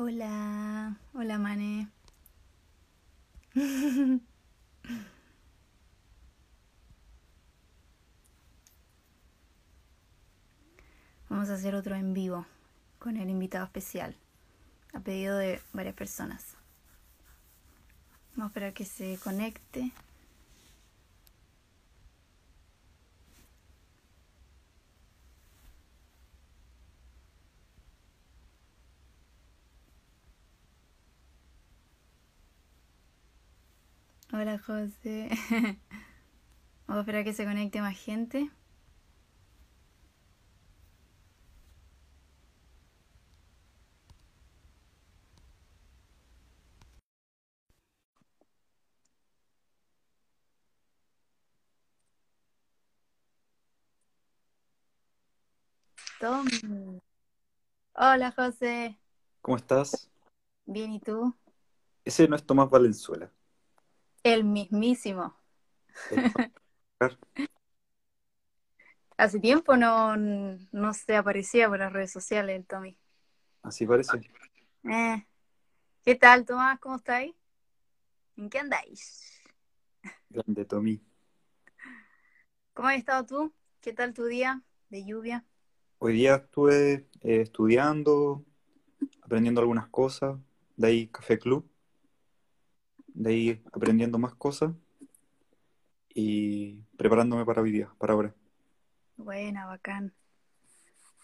Hola, hola Mane. Vamos a hacer otro en vivo con el invitado especial, a pedido de varias personas. Vamos a esperar que se conecte. Hola José. Vamos a esperar que se conecte más gente. Tommy. Hola José. ¿Cómo estás? Bien, ¿y tú? Ese no es Tomás Valenzuela. El mismísimo. Hace tiempo no, no se aparecía por las redes sociales el Tommy. Así parece. Eh, ¿Qué tal, Tomás? ¿Cómo estáis? ¿En qué andáis? Grande Tommy. ¿Cómo has estado tú? ¿Qué tal tu día de lluvia? Hoy día estuve eh, estudiando, aprendiendo algunas cosas, de ahí Café Club, de ahí aprendiendo más cosas y preparándome para hoy día, para ahora. Buena, bacán.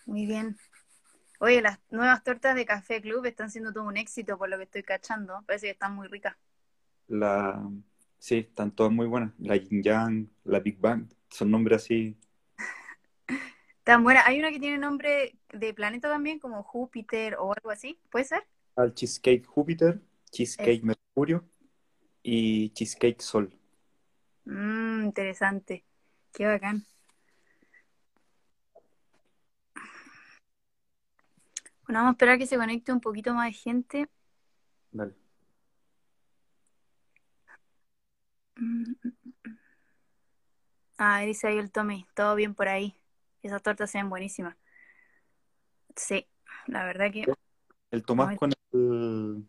Muy bien. Oye, las nuevas tortas de Café Club están siendo todo un éxito por lo que estoy cachando. Parece que están muy ricas. La, sí, están todas muy buenas. La Yin Yang, la Big Bang, son nombres así. Tan buena. Hay una que tiene nombre de planeta también, como Júpiter o algo así. ¿Puede ser? Al Cheesecake Júpiter, Cheesecake Mercurio y Cheesecake Sol. Mmm, interesante. Qué bacán. Bueno, vamos a esperar que se conecte un poquito más de gente. Dale. Ah, dice ahí el Tommy, todo bien por ahí. Esas tortas se ven buenísimas. Sí, la verdad que... El Tomás con el...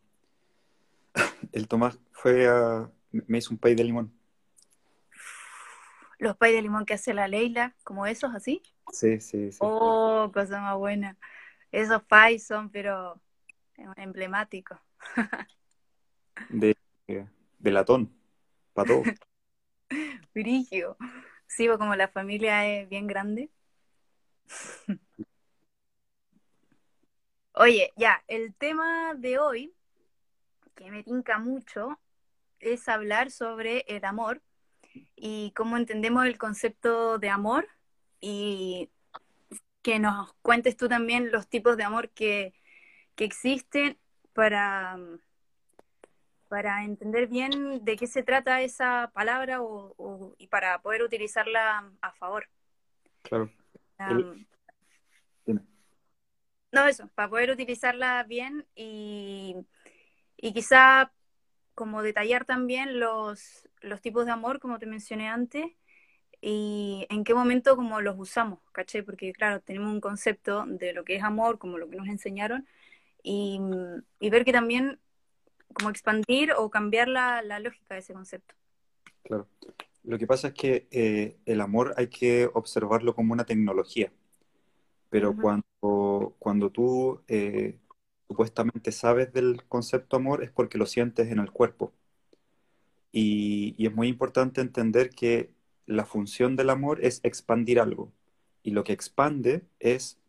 El Tomás fue a... Me hizo un pay de limón. Los pay de limón que hace la Leila, como esos así. Sí, sí, sí. Oh, cosa más buena. Esos pay son, pero emblemáticos. De, de latón, para todo. Brigio. Sí, pues como la familia es bien grande. Oye, ya, el tema de hoy, que me tinca mucho, es hablar sobre el amor y cómo entendemos el concepto de amor y que nos cuentes tú también los tipos de amor que, que existen para, para entender bien de qué se trata esa palabra o, o- y para poder utilizarla a favor. Claro. Um, no, eso, para poder utilizarla bien y, y quizá como detallar también los, los tipos de amor, como te mencioné antes, y en qué momento como los usamos, ¿cachai? Porque claro, tenemos un concepto de lo que es amor, como lo que nos enseñaron, y, y ver que también como expandir o cambiar la, la lógica de ese concepto. Claro. Lo que pasa es que eh, el amor hay que observarlo como una tecnología, pero Ujú. cuando, cuando tú eh, supuestamente sabes del concepto amor es porque lo sientes en el cuerpo. Y, es muy importante entender que la función del amor es expandir algo, y lo que expande es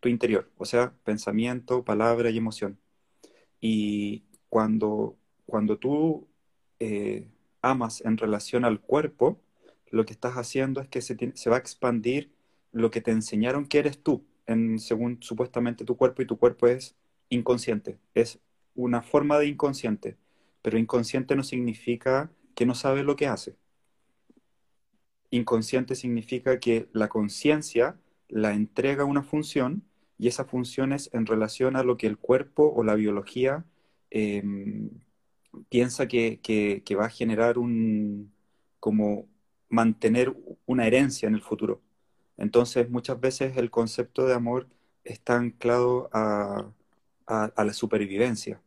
tu interior, o sea, pensamiento, palabra y emoción. Y cuando, cuando tú eh, amas en relación al cuerpo, lo que estás haciendo es que se, se va a expandir lo que te enseñaron que eres tú, en, según supuestamente tu cuerpo, y tu cuerpo es inconsciente, es una forma de inconsciente, pero inconsciente no significa que no sabe lo que hace. Inconsciente significa que la conciencia la entrega una función y esa función es en relación a lo que el cuerpo o la biología eh, piensa que- que va a generar un, como mantener una herencia en el futuro. Entonces, muchas veces el concepto de amor está anclado a, a, la supervivencia.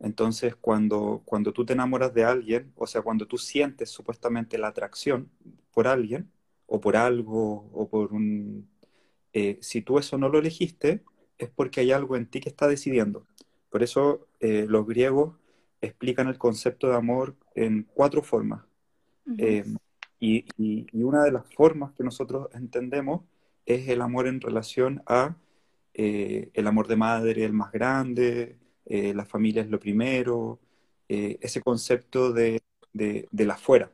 Entonces, cuando, cuando tú te enamoras de alguien, o sea, cuando tú sientes supuestamente la atracción por alguien, o por algo, o por un... Eh, si tú eso no lo elegiste, es porque hay algo en ti que está decidiendo. Por eso eh, los griegos explican el concepto de amor en cuatro formas. Eh, y, una de las formas que nosotros entendemos es el amor en relación a eh, el amor de madre, el más grande, la familia es lo primero, ese concepto de, de, de la fuera.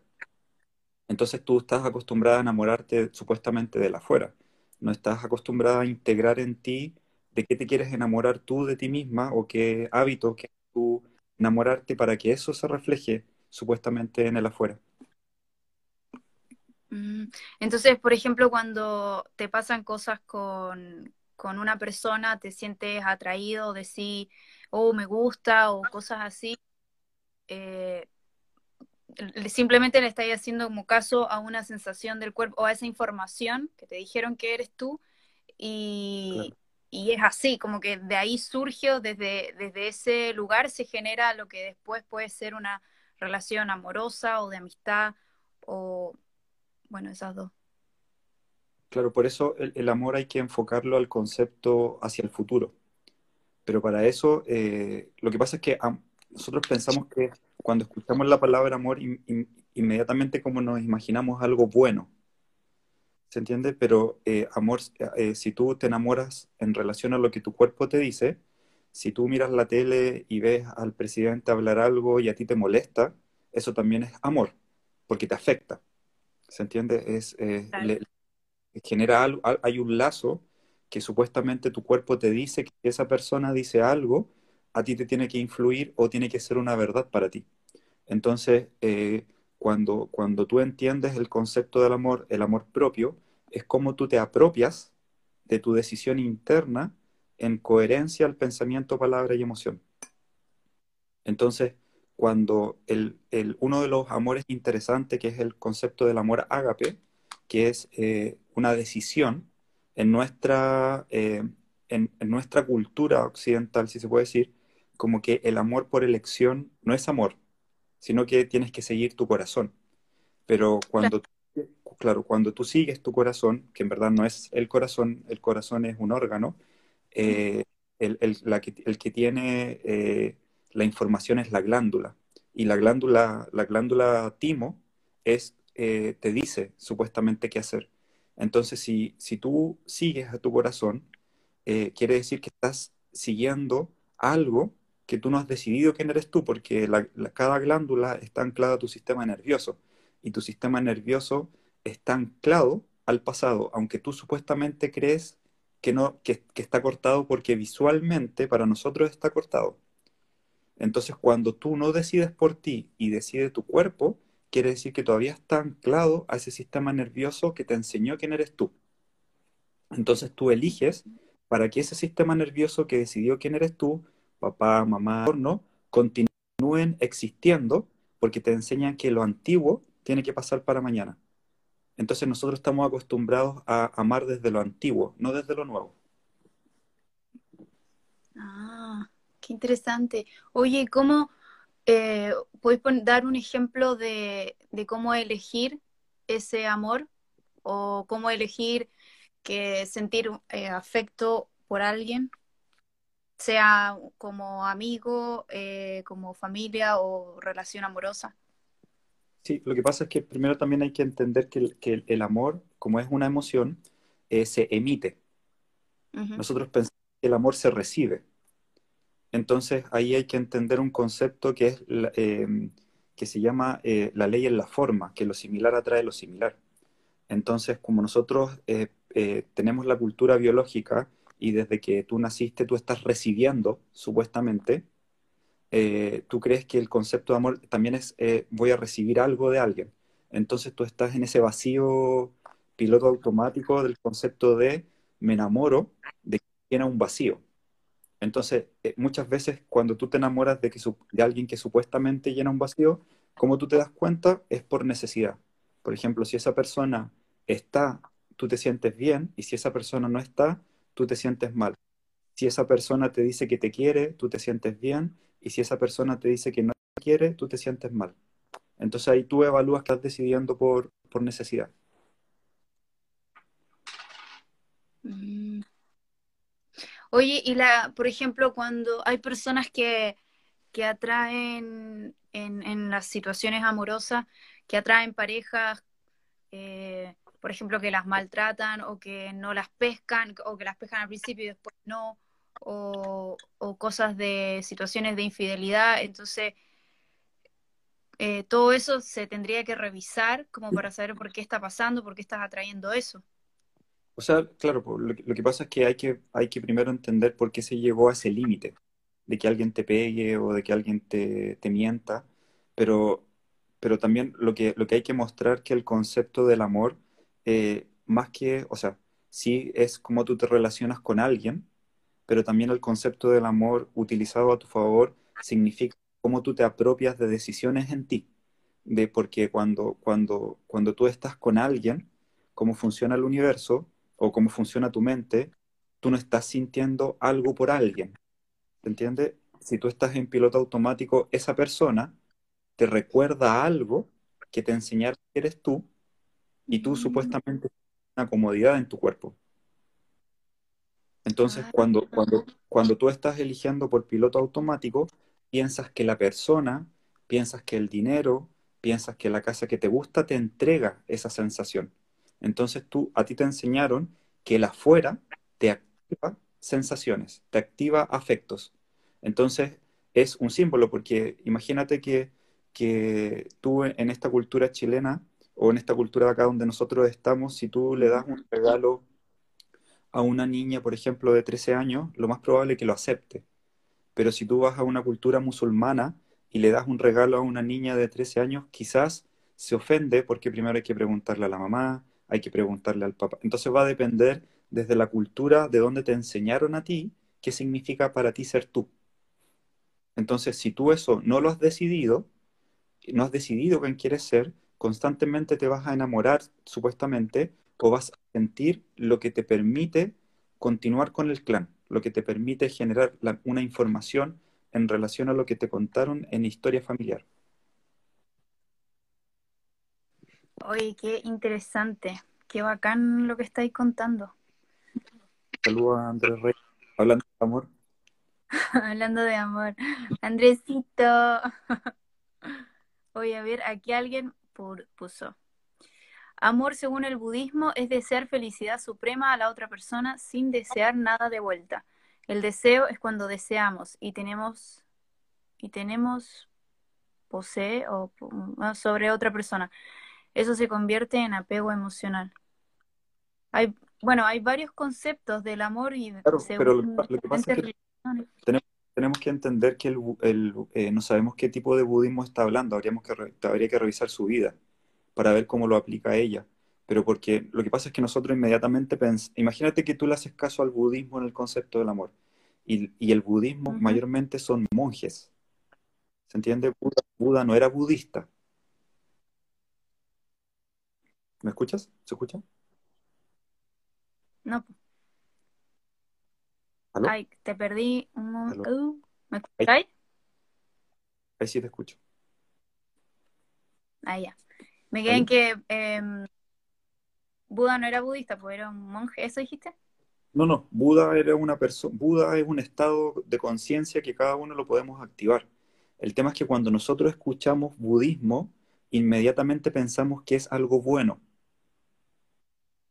Entonces tú estás acostumbrada a enamorarte supuestamente de la fuera, no estás acostumbrada a integrar en ti de qué te quieres enamorar tú de ti misma o qué hábito quieres tú enamorarte para que eso se refleje supuestamente en el afuera. Mm, entonces, por ejemplo, cuando te pasan cosas con, una persona, te sientes atraído, decís, oh, me gusta o cosas así, eh, simplemente le estás haciendo como caso a una sensación del cuerpo o a esa información que te dijeron que eres tú y, y es así, como que de ahí surge, desde, desde ese lugar se genera lo que después puede ser una relación amorosa o de amistad o, bueno, esas dos. Claro, por eso el, amor hay que enfocarlo al concepto hacia el futuro. Pero para eso, eh, lo que pasa es que nosotros pensamos que cuando escuchamos la palabra amor, inmediatamente como nos imaginamos algo bueno, ¿se entiende? Pero eh, amor, eh, si tú te enamoras en relación a lo que tu cuerpo te dice, si tú miras la tele y ves al presidente hablar algo y a ti te molesta, eso también es amor, porque te afecta, ¿se entiende? Es, genera algo, hay un lazo que supuestamente tu cuerpo te dice que esa persona dice algo, a ti te tiene que influir o tiene que ser una verdad para ti. Entonces, cuando, cuando tú entiendes el concepto del amor, el amor propio, es como tú te apropias de tu decisión interna en coherencia al pensamiento, palabra y emoción. Entonces, cuando el, uno de los amores interesantes, que es el concepto del amor ágape, que es eh, una decisión en nuestra, eh, en nuestra cultura occidental, si se puede decir, como que el amor por elección no es amor, sino que tienes que seguir tu corazón. Pero cuando, claro. cuando tú sigues tu corazón, que en verdad no es el corazón, el corazón es un órgano, eh, el, que, tiene eh, la información es la glándula. Y la glándula, la glándula timo es, eh, te dice supuestamente qué hacer. Entonces, si, si tú sigues a tu corazón, quiere decir que estás siguiendo algo que tú no has decidido quién eres tú, porque cada glándula está anclada a tu sistema nervioso y tu sistema nervioso está anclado al pasado, aunque tú supuestamente crees que, no, que, está cortado porque visualmente para nosotros está cortado. Entonces, cuando tú no decides por ti y decide tu cuerpo, quiere decir que todavía está anclado a ese sistema nervioso que te enseñó quién eres tú. Entonces tú eliges para que ese sistema nervioso que decidió quién eres tú papá, mamá, no, continúen existiendo porque te enseñan que lo antiguo tiene que pasar para mañana. Entonces nosotros estamos acostumbrados a amar desde lo antiguo, no desde lo nuevo. Ah, qué interesante. Oye, ¿cómo eh, puedes dar un ejemplo de, cómo elegir ese amor o cómo elegir que sentir eh, afecto por alguien? sea como amigo, eh, como familia o relación amorosa. Sí, lo que pasa es que primero también hay que entender que el, amor, como es una emoción, eh, se emite. Nosotros pensamos que el amor se recibe. Entonces ahí hay que entender un concepto que, es, em, que se llama eh, la ley en la forma, que lo similar atrae lo similar. Entonces, como nosotros tenemos la cultura biológica, y desde que tú naciste tú estás recibiendo, supuestamente, eh, tú crees que el concepto de amor también es eh, voy a recibir algo de alguien. Entonces tú estás en ese vacío piloto automático del concepto de me enamoro de que tiene un vacío. Entonces, eh, muchas veces cuando tú te enamoras de, que, de alguien que supuestamente llena un vacío, como tú te das cuenta, es por necesidad. Por ejemplo, si esa persona está, tú te sientes bien, y si esa persona no está, tú te sientes mal. si esa persona te dice que te quiere, tú te sientes bien, y si esa persona te dice que no te quiere, tú te sientes mal. Entonces ahí tú evalúas que estás decidiendo por, por necesidad. Mm. Oye, y la, por ejemplo, cuando hay personas que, que atraen en, en las situaciones amorosas, que atraen parejas, eh, por ejemplo, que las maltratan o que no las pescan, o que las pescan al principio y después no, o, cosas de situaciones de infidelidad. Entonces, eh, todo eso se tendría que revisar como para saber por qué está pasando, por qué estás atrayendo eso. O sea, claro, lo, que pasa es que hay, que hay que primero entender por qué se llegó a ese límite, de que alguien te pegue o de que alguien te, te mienta, pero, pero también lo que, lo que hay que mostrar que el concepto del amor, eh, más que, o sea, sí es cómo tú te relacionas con alguien, pero también el concepto del amor utilizado a tu favor significa cómo tú te apropias de decisiones en ti. De porque cuando, cuando, cuando tú estás con alguien, cómo funciona el universo o cómo funciona tu mente, tú no estás sintiendo algo por alguien. ¿Te entiendes? Si tú estás en piloto automático, esa persona te recuerda algo que te enseñaron que eres tú y tú mm. supuestamente una comodidad en tu cuerpo. Entonces, ah. cuando, cuando, cuando tú estás eligiendo por piloto automático, piensas que la persona, piensas que el dinero, piensas que la casa que te gusta te entrega esa sensación. Entonces tú, a ti te enseñaron que el afuera te activa sensaciones, te activa afectos. Entonces es un símbolo, porque imagínate que, que tú en esta cultura chilena o en esta cultura de acá donde nosotros estamos, si tú le das un regalo a una niña, por ejemplo, de 13 años, lo más probable es que lo acepte. Pero si tú vas a una cultura musulmana y le das un regalo a una niña de 13 años, quizás se ofende porque primero hay que preguntarle a la mamá, hay que preguntarle al papá. Entonces va a depender desde la cultura de dónde te enseñaron a ti, qué significa para ti ser tú. Entonces, si tú eso no lo has decidido, no has decidido quién quieres ser, constantemente te vas a enamorar, supuestamente, o vas a sentir lo que te permite continuar con el clan, lo que te permite generar una información en relación a lo que te contaron en historia familiar. Oye, qué interesante, qué bacán lo que estáis contando. Saludos a Andrés Rey, hablando de amor. hablando de amor. Andresito. Oye, a ver, aquí alguien puso. Amor, según el budismo, es desear felicidad suprema a la otra persona sin desear nada de vuelta. El deseo es cuando deseamos y tenemos y tenemos posee o sobre otra persona. Eso se convierte en apego emocional. Hay, bueno, hay varios conceptos del amor y claro, pero lo, que pasa es que tenemos, que entender que el, eh, no sabemos qué tipo de budismo está hablando. Habríamos que, habría que revisar su vida para ver cómo lo aplica ella. Pero porque lo que pasa es que nosotros inmediatamente pensamos, imagínate que tú le haces caso al budismo en el concepto del amor. Y, el budismo mayormente son monjes. ¿Se entiende? Buda, no era budista. ¿Me escuchas? ¿Se escucha? No. Ay, te perdí un momento. ¿Me escuchas? Ahí. ahí sí te escucho. Ahí ya. Me quedé en que em, Buda no era budista, pues era un monje, ¿eso dijiste? No, no, Buda era una persona, Buda es un estado de conciencia que cada uno lo podemos activar. El tema es que cuando nosotros escuchamos budismo, inmediatamente pensamos que es algo bueno.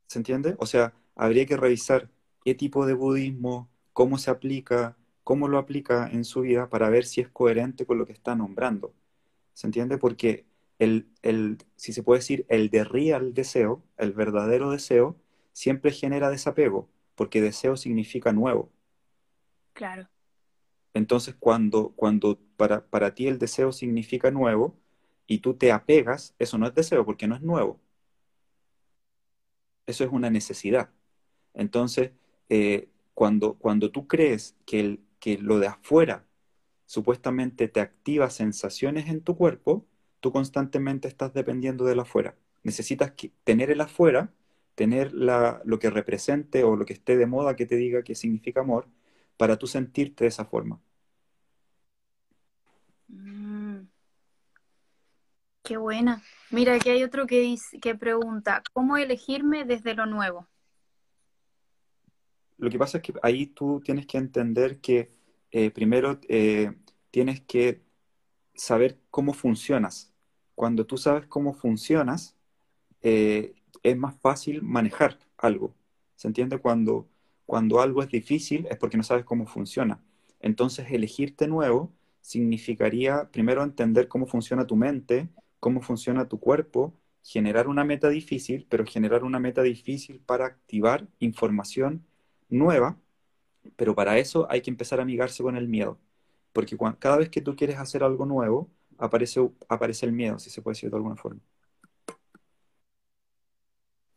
¿Se entiende? O sea, habría que revisar qué tipo de budismo, cómo se aplica, cómo lo aplica en su vida para ver si es coherente con lo que está nombrando. ¿Se entiende? Porque el, si se puede decir, el de real deseo, el verdadero deseo, siempre genera desapego, porque deseo significa nuevo. Claro. Entonces, cuando, cuando para, para ti el deseo significa nuevo y tú te apegas, eso no es deseo porque no es nuevo. Eso es una necesidad. Entonces, eh, cuando, cuando tú crees que, el, que lo de afuera supuestamente te activa sensaciones en tu cuerpo, tú constantemente estás dependiendo del afuera. Necesitas tener el afuera, tener lo que represente o lo que esté de moda que te diga que significa amor, para tú sentirte de esa forma. Mm. Qué buena. Mira, aquí hay otro que, que pregunta, ¿cómo elegirme desde lo nuevo? Lo que pasa es que ahí tú tienes que entender que eh, primero eh, tienes que saber cómo funcionas. Cuando tú sabes cómo funcionas, eh, es más fácil manejar algo. ¿Se entiende? Cuando, cuando algo es difícil es porque no sabes cómo funciona. Entonces, elegirte nuevo significaría primero entender cómo funciona tu mente, cómo funciona tu cuerpo, generar una meta difícil, pero generar una meta difícil para activar información nueva, pero para eso hay que empezar a amigarse con el miedo, porque cada vez que tú quieres hacer algo nuevo, aparece, aparece el miedo, si se puede decir de alguna forma.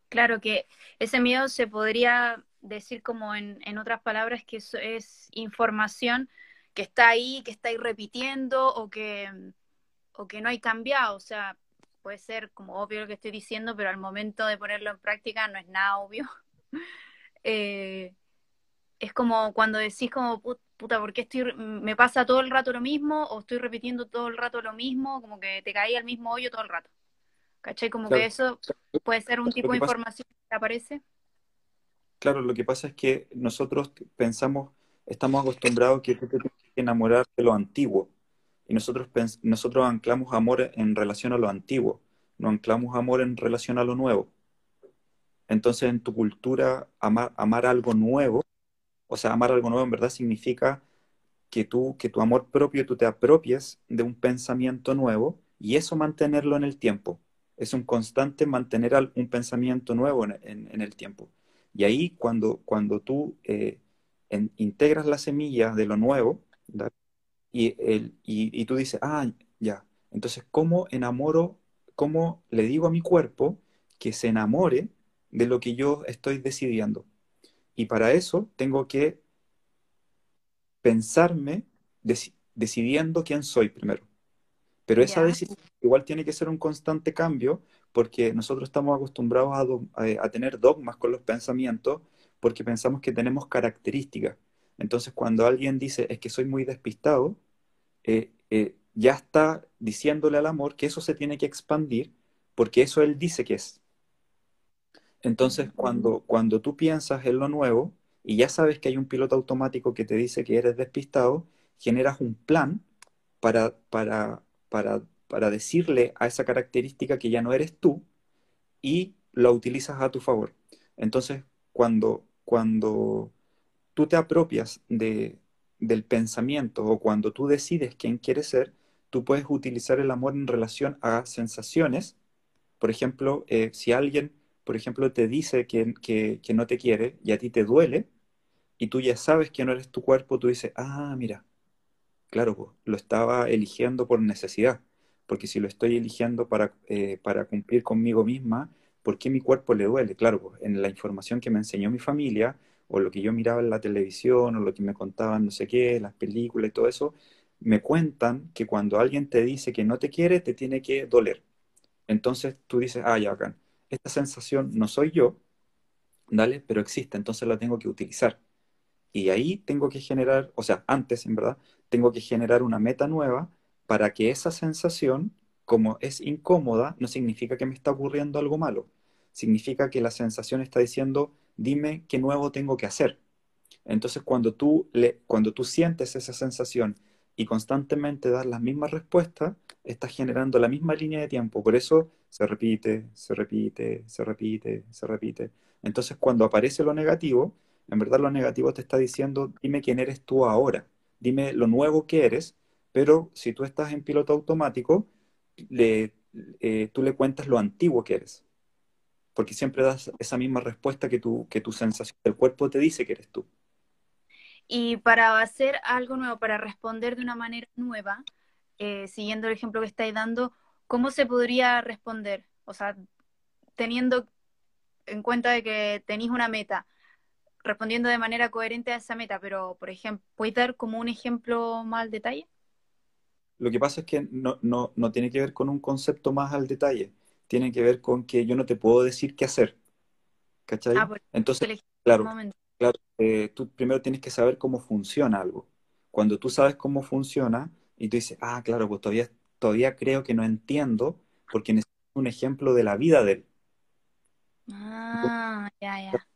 Claro que ese miedo se podría decir como en, otras palabras que eso es información que está ahí, que está repitiendo o que, o que no hay cambiado. O sea, puede ser como obvio lo que estoy diciendo, pero al momento de ponerlo en práctica no es nada obvio. eh, es como cuando decís como, puta, ¿por qué estoy, me pasa todo el rato lo mismo? O estoy repitiendo todo el rato lo mismo, como que te caí al mismo hoyo todo el rato. ¿Cachai? Como que eso puede ser un tipo de información que aparece. Claro, lo que pasa es que nosotros pensamos, estamos acostumbrados que tú te tienes que enamorar de lo antiguo. Y nosotros, nosotros anclamos amor en relación a lo antiguo, no anclamos amor en relación a lo nuevo. Entonces, en tu cultura, amar, amar algo nuevo o sea, amar algo nuevo en verdad significa que tú, que tu amor propio, tú te apropies de un pensamiento nuevo y eso mantenerlo en el tiempo. Es un constante mantener un pensamiento nuevo en, el tiempo. Y ahí cuando, cuando tú eh, integras la semilla de lo nuevo y, el, y, tú dices, ah, ya, entonces, ¿cómo enamoro, cómo le digo a mi cuerpo que se enamore de lo que yo estoy decidiendo? Y para eso tengo que pensarme decidiendo quién soy primero. Pero esa decisión igual tiene que ser un constante cambio porque nosotros estamos acostumbrados a, tener dogmas con los pensamientos porque pensamos que tenemos características. Entonces cuando alguien dice es que soy muy despistado, eh, eh, ya está diciéndole al amor que eso se tiene que expandir porque eso él dice que es. Entonces, cuando, cuando tú piensas en lo nuevo y ya sabes que hay un piloto automático que te dice que eres despistado, generas un plan para, para, para, para decirle a esa característica que ya no eres tú y lo utilizas a tu favor. Entonces, cuando, cuando tú te apropias de, del pensamiento o cuando tú decides quién quieres ser, tú puedes utilizar el amor en relación a sensaciones. Por ejemplo, eh, si alguien por ejemplo, te dice que, que, no te quiere y a ti te duele, y tú ya sabes que no eres tu cuerpo, tú dices, ah, mira, claro, lo estaba eligiendo por necesidad, porque si lo estoy eligiendo para, eh, para cumplir conmigo misma, ¿por qué mi cuerpo le duele? Claro, en la información que me enseñó mi familia, o lo que yo miraba en la televisión, o lo que me contaban no sé qué, las películas y todo eso, me cuentan que cuando alguien te dice que no te quiere, te tiene que doler. Entonces tú dices, ah, ya, esta sensación no soy yo, ¿dale? Pero existe, entonces la tengo que utilizar. Y ahí tengo que generar, o sea, antes en verdad, tengo que generar una meta nueva para que esa sensación, como es incómoda, no significa que me está ocurriendo algo malo. Significa que la sensación está diciendo, dime qué nuevo tengo que hacer. Entonces, cuando tú, le, cuando tú sientes esa sensación y constantemente das las mismas respuestas, estás generando la misma línea de tiempo. Por eso se repite, se repite, se repite, se repite. Entonces, cuando aparece lo negativo, en verdad lo negativo te está diciendo, dime quién eres tú ahora, dime lo nuevo que eres, pero si tú estás en piloto automático, eh, tú le cuentas lo antiguo que eres. Porque siempre das esa misma respuesta que tu, que tu sensación del cuerpo te dice que eres tú. Y para hacer algo nuevo, para responder de una manera nueva, eh, siguiendo el ejemplo que estáis dando, ¿cómo se podría responder? O sea, teniendo en cuenta de que tenéis una meta, respondiendo de manera coherente a esa meta, pero, por ejemplo, ¿puedes dar como un ejemplo más al detalle? Lo que pasa es que no, no, no tiene que ver con un concepto más al detalle, tiene que ver con que yo no te puedo decir qué hacer. ¿Cachai? Ah, Entonces, claro, Claro, eh, tú primero tienes que saber cómo funciona algo. Cuando tú sabes cómo funciona y tú dices, ah, claro, pues todavía, todavía creo que no entiendo porque necesito un ejemplo de la vida de él. Ah, ya, ya.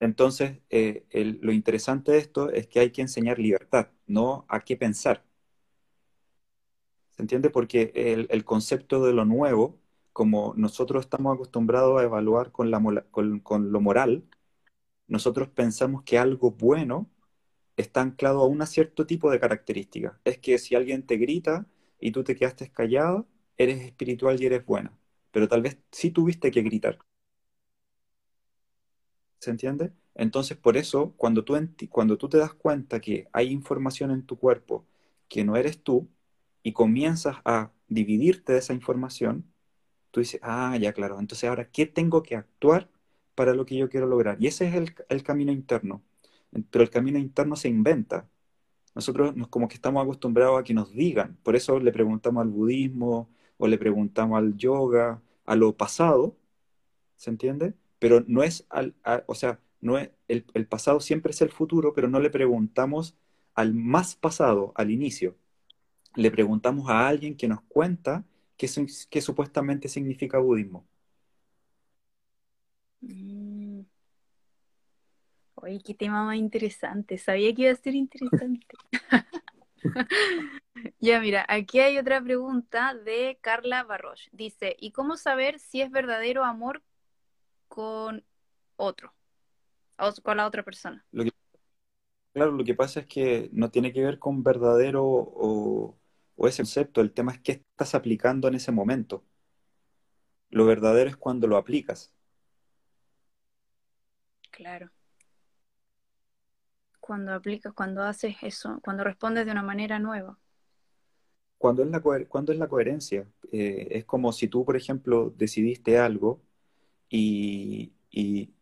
Entonces, eh, el- lo interesante de esto es que hay que enseñar libertad, no a qué pensar. ¿Se entiende? Porque el, el concepto de lo nuevo, como nosotros estamos acostumbrados a evaluar con lo moral, nosotros pensamos que algo bueno está anclado a un cierto tipo de características. Es que si alguien te grita y tú te quedaste callado, eres espiritual y eres buena. Pero tal vez sí tuviste que gritar. ¿Se entiende? Entonces, por eso, cuando tú, cuando tú te das cuenta que hay información en tu cuerpo que no eres tú y comienzas a dividirte de esa información, tú dices, ah, ya claro, entonces ahora, ¿qué tengo que actuar para lo que yo quiero lograr? Y ese es el, el camino interno. Pero el camino interno se inventa. Nosotros nos, como que estamos acostumbrados a que nos digan. Por eso le preguntamos al budismo o le preguntamos al yoga, a lo pasado, ¿se entiende? Pero no es al, o sea, no es, el, el pasado siempre es el futuro, pero no le preguntamos al más pasado, al inicio. Le preguntamos a alguien que nos cuenta qué, su- qué supuestamente significa budismo. Mm, Oye, qué tema más interesante. Sabía que iba a ser interesante. Ya, mira, aquí hay otra pregunta de Carla Barroch. Dice, ¿y cómo saber si es verdadero amor con otro, o con la otra persona? Lo que, claro, lo que pasa es que no tiene que ver con verdadero o, o ese concepto, el tema es qué estás aplicando en ese momento. Lo verdadero es cuando lo aplicas. Claro. Cuando aplicas, cuando haces eso, cuando respondes de una manera nueva. Cuando es la, cuando es la coherencia, Eh, es como si tú, por ejemplo, decidiste algo y, y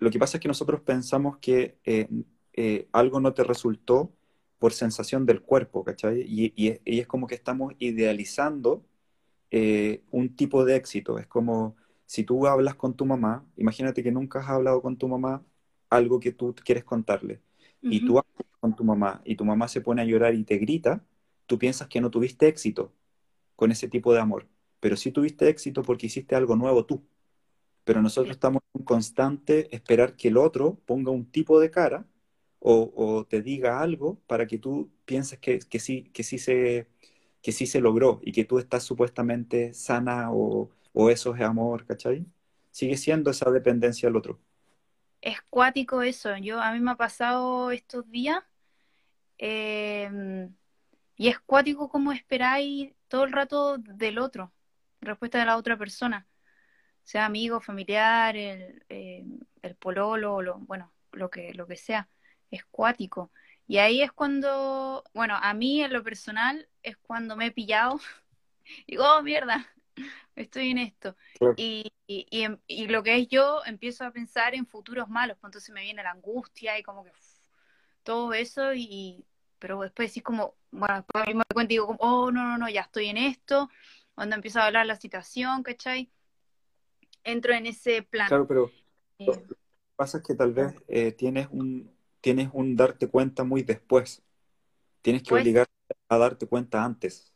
lo que pasa es que nosotros pensamos que eh, eh, algo no te resultó por sensación del cuerpo, ¿cachai? Y, y es, y es como que estamos idealizando eh, un tipo de éxito. Es como si tú hablas con tu mamá, imagínate que nunca has hablado con tu mamá algo que tú quieres contarle, y tú hablas con tu mamá y tu mamá se pone a llorar y te grita, tú piensas que no tuviste éxito con ese tipo de amor, pero sí tuviste éxito porque hiciste algo nuevo tú. Pero nosotros estamos en constante esperar que el otro ponga un tipo de cara o, te diga algo para que tú pienses que, que sí, que sí se, que sí se logró y que tú estás supuestamente sana o, o eso es amor, ¿cachai? Sigue siendo esa dependencia al otro. Es cuático eso. Yo, a mí me ha pasado estos días eh, y es cuático como esperáis todo el rato del otro, respuesta de la otra persona, sea amigo, familiar, el, eh, el pololo, lo, bueno, lo que, lo que sea, es cuático. Y ahí es cuando, bueno, a mí en lo personal es cuando me he pillado Digo, oh, mierda, estoy en esto. Claro. Y, y, y em- y lo que es yo, empiezo a pensar en futuros malos, pues entonces me viene la angustia y como que todo eso, y pero después sí como, bueno, después me doy cuenta y digo, como, oh, no, no, no, ya estoy en esto, cuando empiezo a hablar la situación, ¿cachai? Entro en ese plan. Claro, pero lo Eh, que pasa es que tal vez eh, tienes un, tienes un darte cuenta muy después. Tienes que pues, obligar a darte cuenta antes.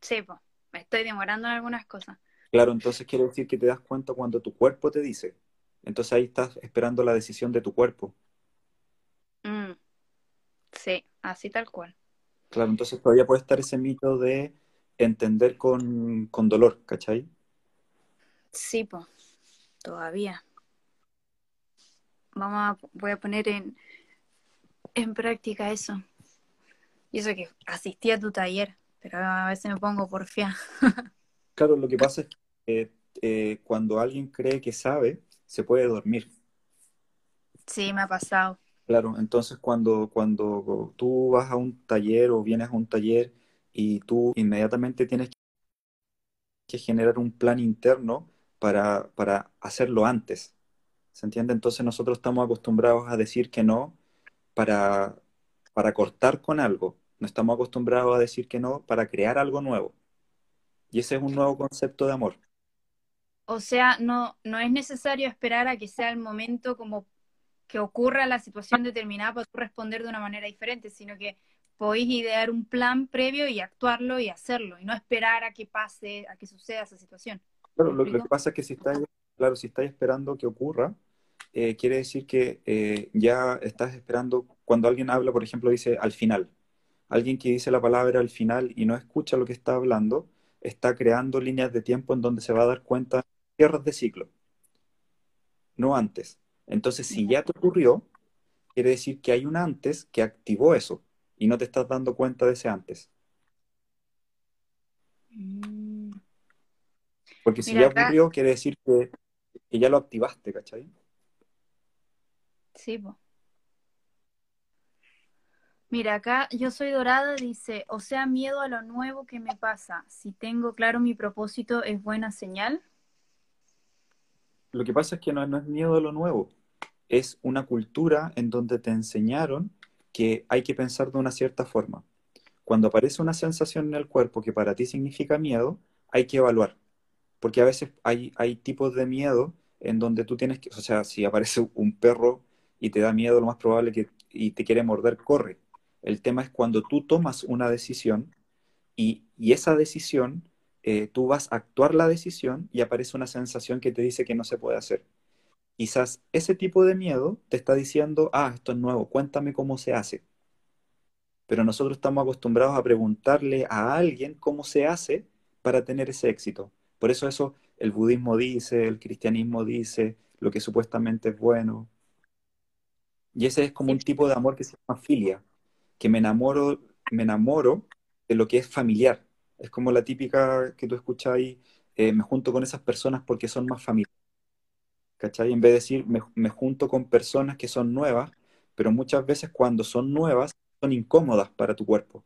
sí, pues, me estoy demorando en algunas cosas. Claro, entonces quiere decir que te das cuenta cuando tu cuerpo te dice. Entonces ahí estás esperando la decisión de tu cuerpo. Mm, sí, así tal cual. Claro, entonces todavía puede estar ese mito de entender con, con dolor, ¿cachai? Sí, pues, todavía. Vamos a, voy a poner en, en práctica eso. Y eso que asistí a tu taller, pero a veces me pongo porfía. Claro, lo que pasa es que eh, eh, cuando alguien cree que sabe, se puede dormir. Sí, me ha pasado. Claro, entonces cuando, cuando tú vas a un taller o vienes a un taller y tú inmediatamente tienes que generar un plan interno para, para hacerlo antes, ¿se entiende? Entonces nosotros estamos acostumbrados a decir que no para, para cortar con algo, no estamos acostumbrados a decir que no para crear algo nuevo. Y ese es un nuevo concepto de amor. O sea, no, no es necesario esperar a que sea el momento como que ocurra la situación determinada para responder de una manera diferente, sino que podéis idear un plan previo y actuarlo y hacerlo, y no esperar a que pase, a que suceda esa situación. Claro, lo, que pasa es que si estáis, claro, si estáis esperando que ocurra, eh, quiere decir que eh, ya estás esperando, cuando alguien habla, por ejemplo, dice al final. Alguien que dice la palabra al final y no escucha lo que está hablando, está creando líneas de tiempo en donde se va a dar cuenta cierres de ciclo, no antes. Entonces, si ya te ocurrió, quiere decir que hay un antes que activó eso y no te estás dando cuenta de ese antes. Mm. Porque si ya ocurrió, quiere decir que, ya lo activaste, ¿cachai? Sí, pues. Mira, acá yo soy dorada, dice, o sea, miedo a lo nuevo que me pasa. Si tengo claro mi propósito, ¿es buena señal? Lo que pasa es que no, no es miedo a lo nuevo es una cultura en donde te enseñaron que hay que pensar de una cierta forma. Cuando aparece una sensación en el cuerpo que para ti significa miedo, hay que evaluar. Porque a veces hay, hay tipos de miedo en donde tú tienes que, o sea, si aparece un perro y te da miedo, lo más probable que y te quiere morder, corre. El tema es cuando tú tomas una decisión y, esa decisión, eh, tú vas a actuar la decisión y aparece una sensación que te dice que no se puede hacer. Quizás ese tipo de miedo te está diciendo, ah, esto es nuevo, cuéntame cómo se hace. Pero nosotros estamos acostumbrados a preguntarle a alguien cómo se hace para tener ese éxito. Por eso eso el budismo dice, el cristianismo dice, lo que supuestamente es bueno. Y ese es como un tipo de amor que se llama filia, que me enamoro, me enamoro de lo que es familiar. Es como la típica que tú escuchas ahí, eh, me junto con esas personas porque son más familiares. ¿cachai? En vez de decir, me, junto con personas que son nuevas, pero muchas veces cuando son nuevas, son incómodas para tu cuerpo.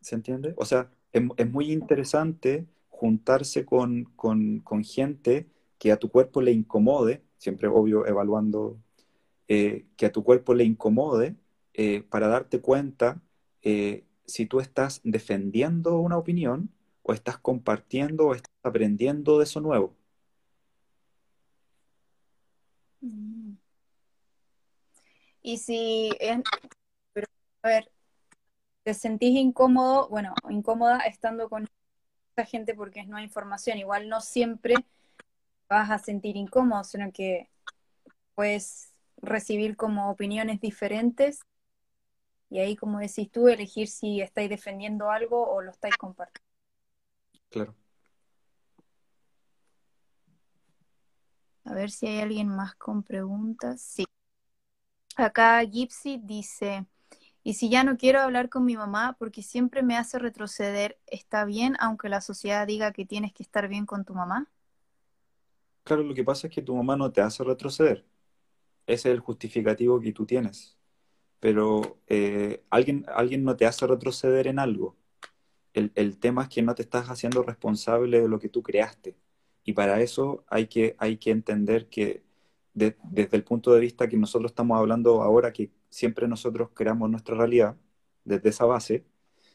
¿Se entiende? O sea, es, muy interesante juntarse con, gente que a tu cuerpo le incomode, siempre obvio evaluando, eh, que a tu cuerpo le incomode eh, para darte cuenta eh, si tú estás defendiendo una opinión o estás compartiendo o estás aprendiendo de eso nuevo. Mm. Y si pero, a ver, te sentís incómodo, bueno, incómoda estando con esta gente porque no hay información, igual no siempre vas a sentir incómodo, sino que puedes recibir como opiniones diferentes y ahí, como decís tú, elegir si estáis defendiendo algo o lo estáis compartiendo. Claro. A ver si hay alguien más con preguntas. Sí. Acá Gypsy dice, y si ya no quiero hablar con mi mamá porque siempre me hace retroceder, ¿está bien aunque la sociedad diga que tienes que estar bien con tu mamá? Claro, lo que pasa es que tu mamá no te hace retroceder. Ese es el justificativo que tú tienes. Pero eh, alguien, alguien no te hace retroceder en algo. El, el tema es que no te estás haciendo responsable de lo que tú creaste. Y para eso hay que, hay que entender que desde el punto de vista que nosotros estamos hablando ahora, que siempre nosotros creamos nuestra realidad, desde esa base,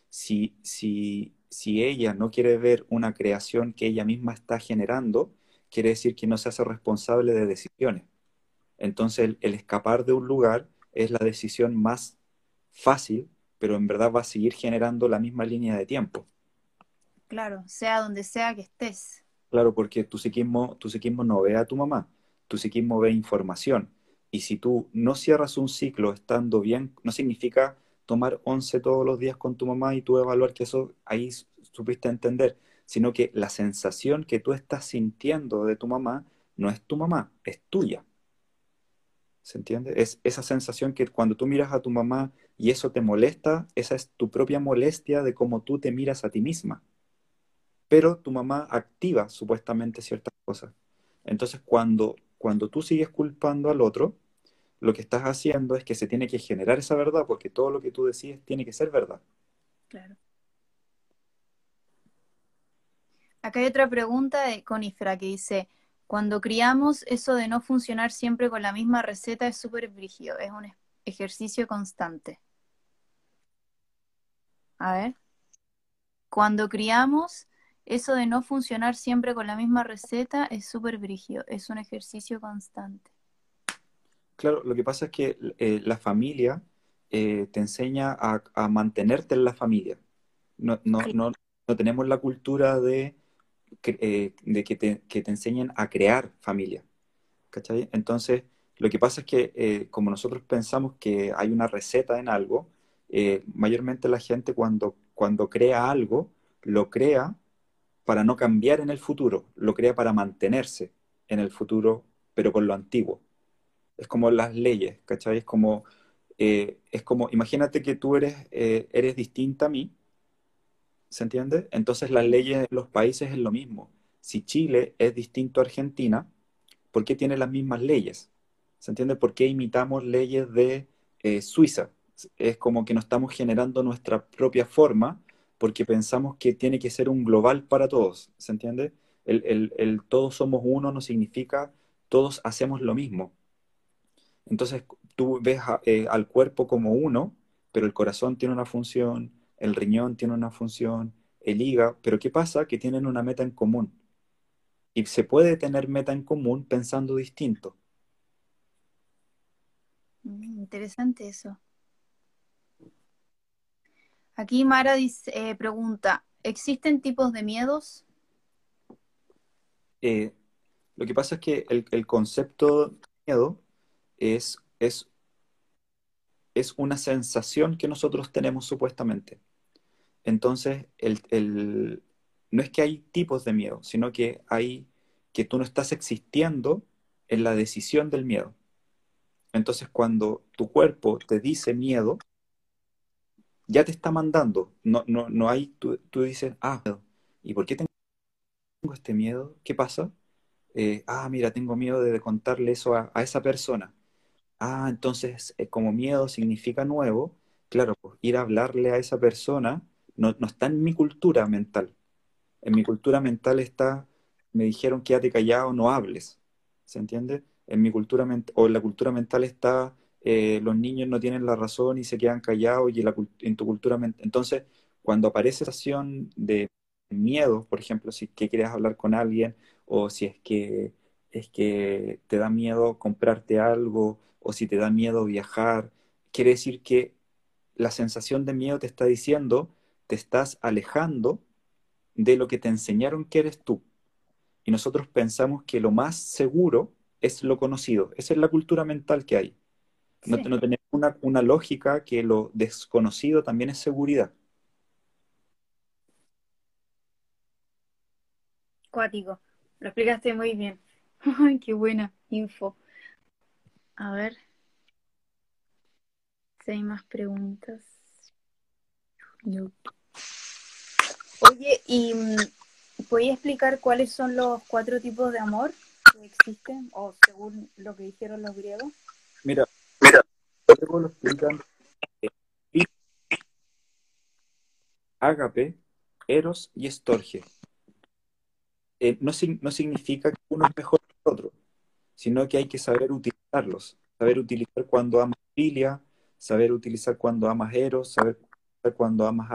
si, si, si ella no quiere ver una creación que ella misma está generando, quiere decir que no se hace responsable de decisiones. Entonces el, el escapar de un lugar es la decisión más fácil, pero en verdad va a seguir generando la misma línea de tiempo. Claro, sea donde sea que estés. Claro, porque tu psiquismo, tu psiquismo no ve a tu mamá, tu psiquismo ve información. Y si tú no cierras un ciclo estando bien, no significa tomar once todos los días con tu mamá y tú evaluar que eso ahí supiste entender, sino que la sensación que tú estás sintiendo de tu mamá no es tu mamá, es tuya. ¿Se entiende? Es esa sensación que cuando tú miras a tu mamá y eso te molesta, esa es tu propia molestia de cómo tú te miras a ti misma pero tu mamá activa supuestamente ciertas cosas. Entonces, cuando, cuando tú sigues culpando al otro, lo que estás haciendo es que se tiene que generar esa verdad, porque todo lo que tú decides tiene que ser verdad. Claro. Acá hay otra pregunta de Conifra que dice, cuando criamos, eso de no funcionar siempre con la misma receta es súper brígido, es un ejercicio constante. A ver. Cuando criamos, eso de no funcionar siempre con la misma receta es súper brígido, es un ejercicio constante. claro, lo que pasa es que eh, la familia eh, te enseña a, a mantenerte en la familia. No, no, no, no tenemos la cultura de, eh, de que te, que te enseñen a crear familia. Entonces, lo que pasa es que eh, como nosotros pensamos que hay una receta en algo, eh, mayormente la gente cuando, cuando crea algo, lo crea para no cambiar en el futuro, lo crea para mantenerse en el futuro, pero con lo antiguo. Es como las leyes, ¿cachai? Es como, es como imagínate que tú eres, eres distinta a mí, ¿se entiende? Entonces las leyes de los países es lo mismo. Si Chile es distinto a Argentina, ¿por qué tiene las mismas leyes? ¿Se entiende? ¿Por qué imitamos leyes de eh, Suiza? Es como que no estamos generando nuestra propia forma porque pensamos que tiene que ser un global para todos. ¿Se entiende? El, el- el todos somos uno no significa todos hacemos lo mismo. Entonces tú ves eh, al cuerpo como uno, pero el corazón tiene una función, el riñón tiene una función, el hígado, pero ¿qué pasa? Que tienen una meta en común. Y se puede tener meta en común pensando distinto. Mm, interesante eso. Aquí Mara dice, eh, pregunta, ¿existen tipos de miedos? Eh, lo que pasa es que el, el concepto de miedo es, es, es una sensación que nosotros tenemos supuestamente. Entonces, el, el- no es que hay tipos de miedo, sino que hay que tú no estás existiendo en la decisión del miedo. Entonces, cuando tu cuerpo te dice miedo, ya te está mandando. No, no, no hay, tú, tú dices, ah. ¿y por qué tengo este miedo? ¿Qué pasa? Eh, ah, mira, tengo miedo de contarle eso a, a esa persona. Ah, entonces, eh, como miedo significa nuevo, claro, pues, ir a hablarle a esa persona no, no está en mi cultura mental. En mi cultura mental está, me dijeron quédate callado, no hables. ¿Se entiende? En mi cultura mental, o en la cultura mental está, eh, los niños no tienen la razón y se quedan callados y la en tu cultura mental. Entonces, cuando aparece esa sensación de miedo, por ejemplo, si es que quieres hablar con alguien o si es que es que te da miedo comprarte algo o si te da miedo viajar, quiere decir que la sensación de miedo te está diciendo, te estás alejando de lo que te enseñaron que eres tú. Y nosotros pensamos que lo más seguro es lo conocido. Esa es la cultura mental que hay. No, Sí, no tenemos una, una lógica que lo desconocido también es seguridad. cuático. Lo explicaste muy bien. Ay, qué buena info. A ver si hay más preguntas. No. Oye, ¿y mm, podías explicar cuáles son los cuatro tipos de amor que existen, o según lo que dijeron los griegos? Mira, luego lo explican ágape, eros y estorge. Eh, no, no significa que uno es mejor que el otro, sino que hay que saber utilizarlos, saber utilizar cuando amas filia, saber utilizar cuando amas eros, saber cuando amas.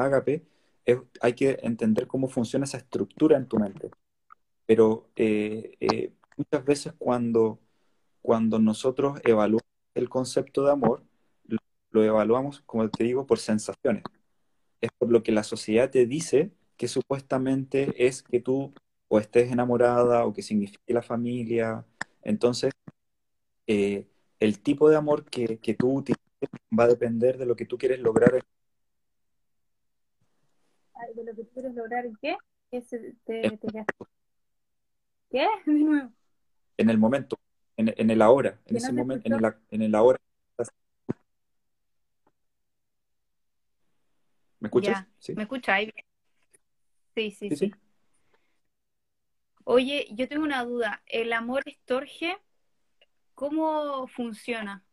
Es- hay que entender cómo funciona esa estructura en tu mente. Pero eh, eh, muchas veces cuando, cuando nosotros evaluamos el concepto de amor, lo, evaluamos, como te digo, por sensaciones. Es por lo que la sociedad te dice que supuestamente es que tú o estés enamorada o que signifique la familia. Entonces, eh, el tipo de amor que, que tú utilices va a depender de lo que tú quieres lograr Ay, ¿De lo que tú quieres lograr qué? ¿Qué? se- en, te- te quedaste- ¿Qué? De nuevo. en el momento, en, en el ahora, en no ese se momento, en el, en el ahora. ¿Me escuchas? Ya. Sí, ¿Me escucháis? Sí, sí, sí, sí. sí. Oye, yo tengo una duda. ¿El amor estorge cómo funciona?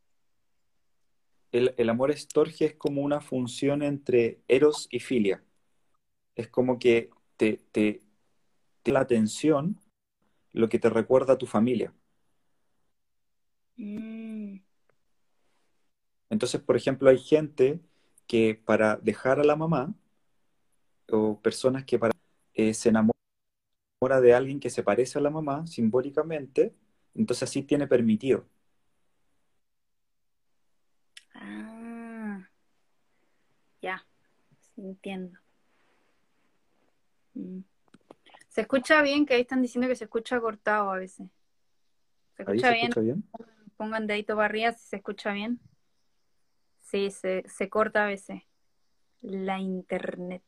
El, el amor estorge es como una función entre eros y filia es como que te, te, la atención lo que te recuerda a tu familia. Mm. Entonces, por ejemplo, hay gente que para dejar a la mamá, o personas que para eh, se enamora de alguien que se parece a la mamá simbólicamente, entonces así tiene permitido. Ah, ya, entiendo. Mm. Se escucha bien, que ahí están diciendo que se escucha cortado a veces. ¿Se escucha, bien? bien? Pongan dedito para arriba si se escucha bien. Sí, se, se corta a veces. La internet.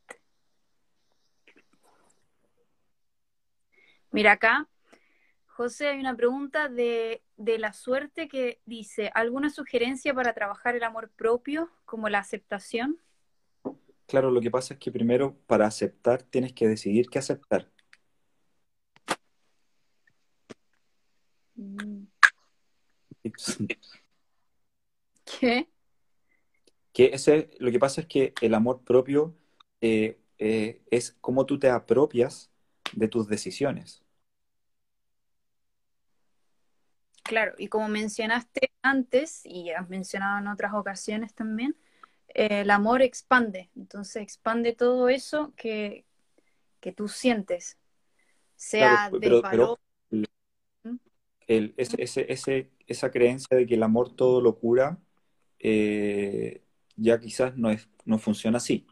Mira acá, José, hay una pregunta de, de, la suerte que dice, ¿alguna sugerencia para trabajar el amor propio como la aceptación? Claro, lo que pasa es que primero para aceptar tienes que decidir qué aceptar. Mm. ¿Qué? Que ese, lo que pasa es que el amor propio eh, eh, es cómo tú te apropias de tus decisiones. Claro, y como mencionaste antes, y has mencionado en otras ocasiones también, el amor expande. Entonces expande todo eso que, que tú sientes, sea de valor. ¿Mm? ese, esa creencia de que el amor todo lo cura, eh, ya quizás no, es, no funciona así.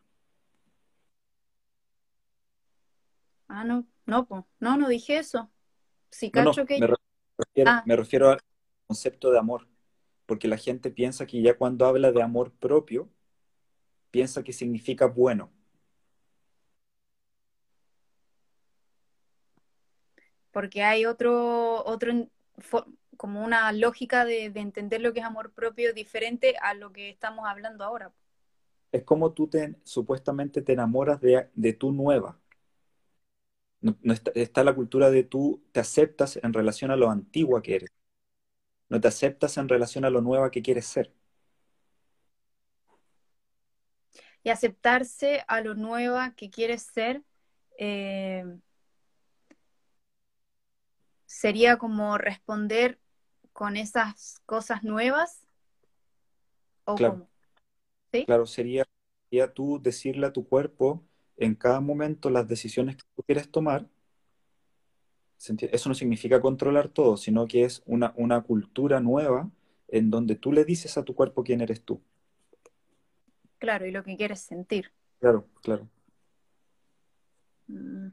Ah, no, no, no, no dije eso. Si cacho que... Me refiero, ah. me refiero al concepto de amor, porque la gente piensa que ya cuando habla de amor propio, piensa que significa bueno. Porque hay otro, otro como una lógica de, entender lo que es amor propio diferente a lo que estamos hablando ahora. Es como tú te, supuestamente te enamoras de, de tu nueva. No, está, está, la cultura de tú te aceptas en relación a lo antigua que eres. No te aceptas en relación a lo nueva que quieres ser. Y aceptarse a lo nueva que quieres ser eh, sería como responder con esas cosas nuevas? ¿O claro. Claro, sería, sería tú decirle a tu cuerpo en cada momento las decisiones que tú quieres tomar. Eso no significa controlar todo, sino que es una, una cultura nueva en donde tú le dices a tu cuerpo quién eres tú. Claro, y lo que quieres sentir. Claro, claro. Mm.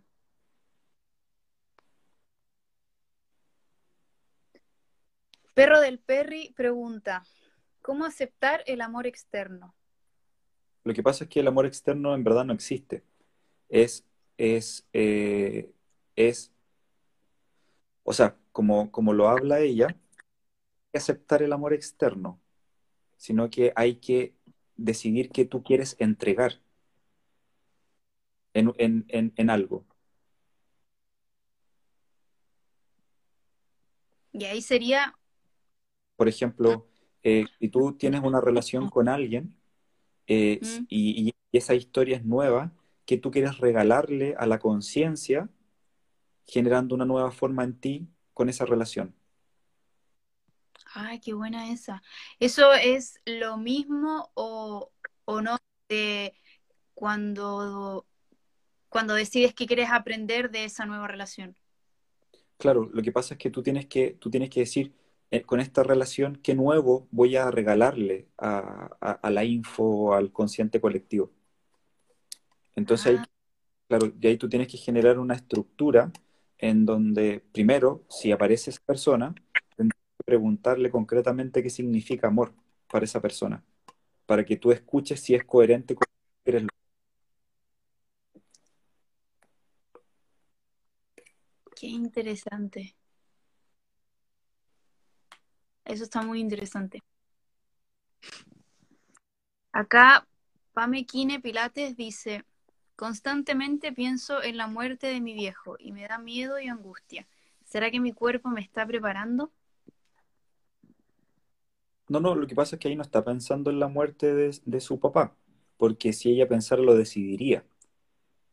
Perro del Perry pregunta, ¿cómo aceptar el amor externo? Lo que pasa es que el amor externo en verdad no existe. Es, es, eh, es, o sea, como, como lo habla ella, hay que aceptar el amor externo, sino que hay que decidir qué tú quieres entregar en, en algo. Y ahí sería por ejemplo, eh, si tú tienes una relación con alguien eh, y, esa historia es nueva, que tú quieres regalarle a la conciencia, generando una nueva forma en ti con esa relación. Ay, qué buena esa. ¿Eso es lo mismo o, no de cuando, cuando decides que quieres aprender de esa nueva relación? Claro, lo que pasa es que tú tienes que, tú tienes que decir, eh, con esta relación, ¿qué nuevo voy a regalarle a, la info, al consciente colectivo? Entonces, ahí, ah. claro, de ahí tú tienes que generar una estructura en donde, primero, si aparece esa persona, preguntarle concretamente qué significa amor para esa persona, para que tú escuches si es coherente con lo que eres. Qué interesante. Eso está muy interesante. Acá Pame Kine Pilates dice, constantemente pienso en la muerte de mi viejo y me da miedo y angustia. ¿Será que mi cuerpo me está preparando? No, no, lo que pasa es que ahí no está pensando en la muerte de, su papá, porque si ella pensara lo decidiría.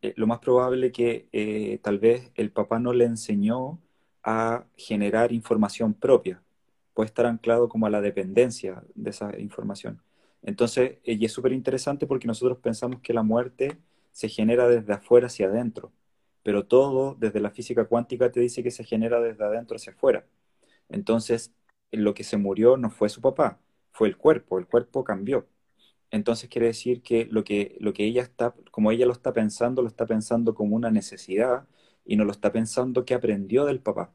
Eh, lo más probable que eh, tal vez el papá no le enseñó a generar información propia, puede estar anclado como a la dependencia de esa información. Entonces, eh, y es súper interesante porque nosotros pensamos que la muerte se genera desde afuera hacia adentro, pero todo desde la física cuántica te dice que se genera desde adentro hacia afuera. Entonces, lo que se murió no fue su papá, fue el cuerpo, el cuerpo cambió. entonces quiere decir que lo que, lo que ella está, como ella lo está pensando, lo está pensando como una necesidad y no lo está pensando que aprendió del papá.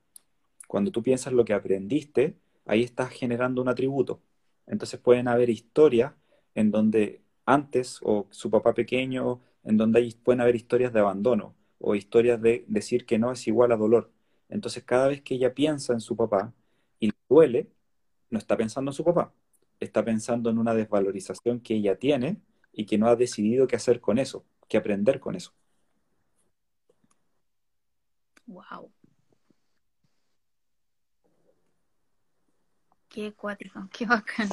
Cuando tú piensas lo que aprendiste, ahí estás generando un atributo. Entonces pueden haber historias en donde antes, o su papá pequeño, en donde hay, pueden haber historias de abandono o historias de decir que no es igual a dolor. Entonces cada vez que ella piensa en su papá y le duele, no está pensando en su papá, está pensando en una desvalorización que ella tiene y que no ha decidido qué hacer con eso, qué aprender con eso. Wow. Qué acuático, qué bacán.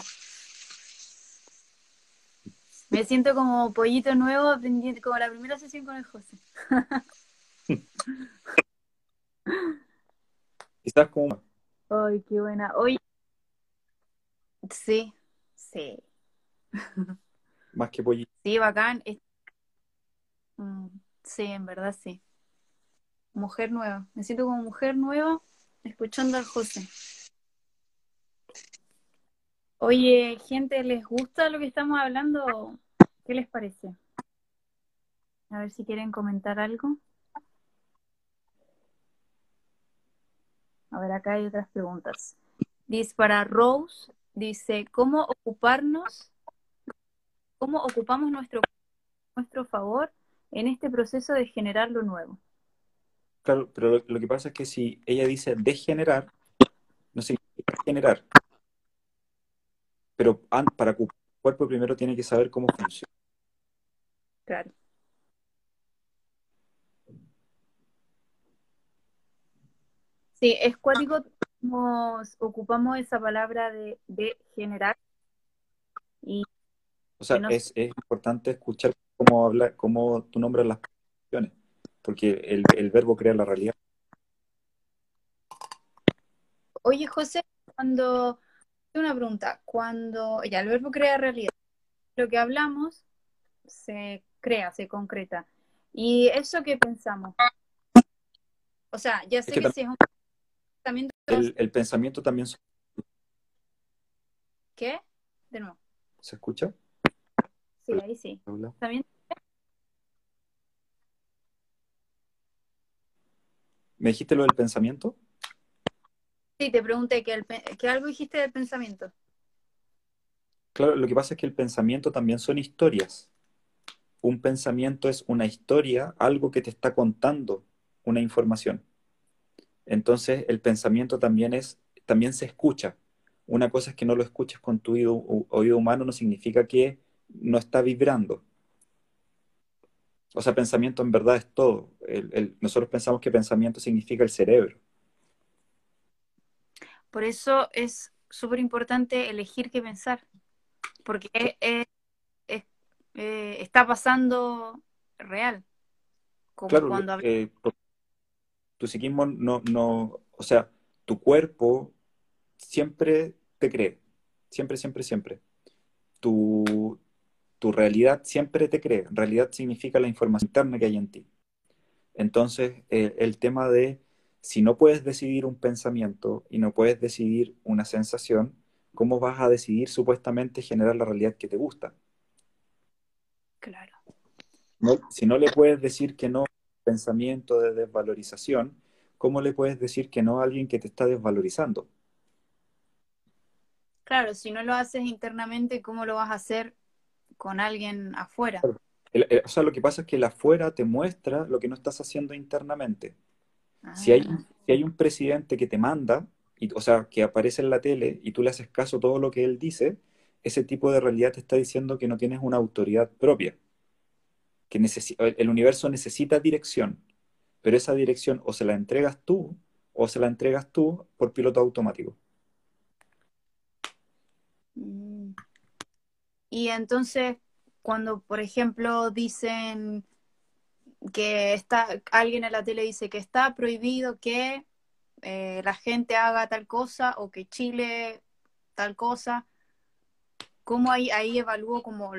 Me siento como pollito nuevo aprendiendo, como la primera sesión con el José. Estás como... Ay, qué buena. Oye, sí, sí. Más que pollito. Sí, bacán. Mm, sí, en verdad sí. Mujer nueva. Me siento como mujer nueva escuchando al José. Oye, gente, ¿les gusta lo que estamos hablando? ¿Qué les parece? A ver si quieren comentar algo. A ver, acá hay otras preguntas. Dice para Rose, dice, ¿cómo ocuparnos, cómo ocupamos nuestro, nuestro favor en este proceso de generar lo nuevo? Claro, pero lo, lo que pasa es que si ella dice degenerar, no significa generar. Pero para ocupar el cuerpo primero tiene que saber cómo funciona. Claro. Sí, es cuático ocupamos esa palabra de, de generar y O sea, es, es importante escuchar cómo habla, cómo tú nombras las acciones, porque el, el verbo crea la realidad. Oye, José, cuando una pregunta, cuando ya el verbo crea realidad, lo que hablamos se crea, se concreta. Y eso que pensamos, o sea, ya sé que que si es un pensamiento, El, el pensamiento también ¿qué? De nuevo, ¿se escucha. sí, ahí sí. También, ¿Me dijiste lo del pensamiento? sí, te pregunté que, el, que algo dijiste del pensamiento. Claro, lo que pasa es que el pensamiento también son historias. Un pensamiento es una historia, algo que te está contando una información. Entonces, el pensamiento también es, también se escucha. Una cosa es que no lo escuches con tu oído, humano, no significa que no está vibrando. O sea, pensamiento en verdad es todo. El- el- nosotros pensamos que pensamiento significa el cerebro. Por eso es súper importante elegir qué pensar, porque es- es- es- eh, está pasando real, como Claro, cuando eh, por- tu psiquismo no, no, o sea, tu cuerpo siempre te cree, siempre, siempre, siempre. Tu, tu realidad siempre te cree. Realidad significa la información interna que hay en ti. Entonces, eh, el tema de si no puedes decidir un pensamiento y no puedes decidir una sensación, ¿cómo vas a decidir supuestamente generar la realidad que te gusta? Claro. Si no le puedes decir que no pensamiento de desvalorización, ¿cómo le puedes decir que no a alguien que te está desvalorizando? Claro, si no lo haces internamente, ¿cómo lo vas a hacer con alguien afuera? El- el- o sea, lo que pasa es que el afuera te muestra lo que no estás haciendo internamente. Si hay, Ah, si hay un presidente que te manda, y, o sea, que aparece en la tele y tú le haces caso a todo lo que él dice, ese tipo de realidad te está diciendo que no tienes una autoridad propia, que el universo necesita dirección, pero esa dirección o se la entregas tú o se la entregas tú por piloto automático. mm. Y entonces, cuando, por ejemplo, dicen que está, alguien en la tele dice que está prohibido que eh, la gente haga tal cosa o que Chile tal cosa, ¿cómo ahí, ahí evalúo como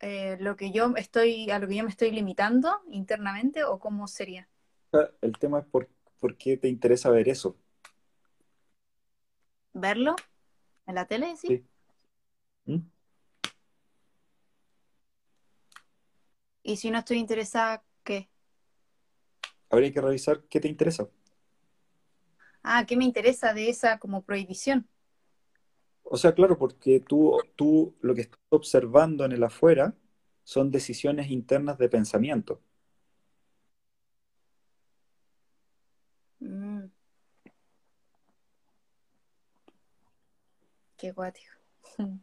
eh, lo que yo estoy, a lo que yo me estoy limitando internamente o cómo sería? Sea, El tema es por, por qué te interesa ver eso. ¿Verlo en la tele? Sí. Sí. ¿Mm? Y si no estoy interesada, ¿qué? Habría que revisar qué te interesa. Ah, ¿qué me interesa de esa como prohibición? O sea, claro, porque tú, tú lo que estás observando en el afuera son decisiones internas de pensamiento. Mm. Qué guático.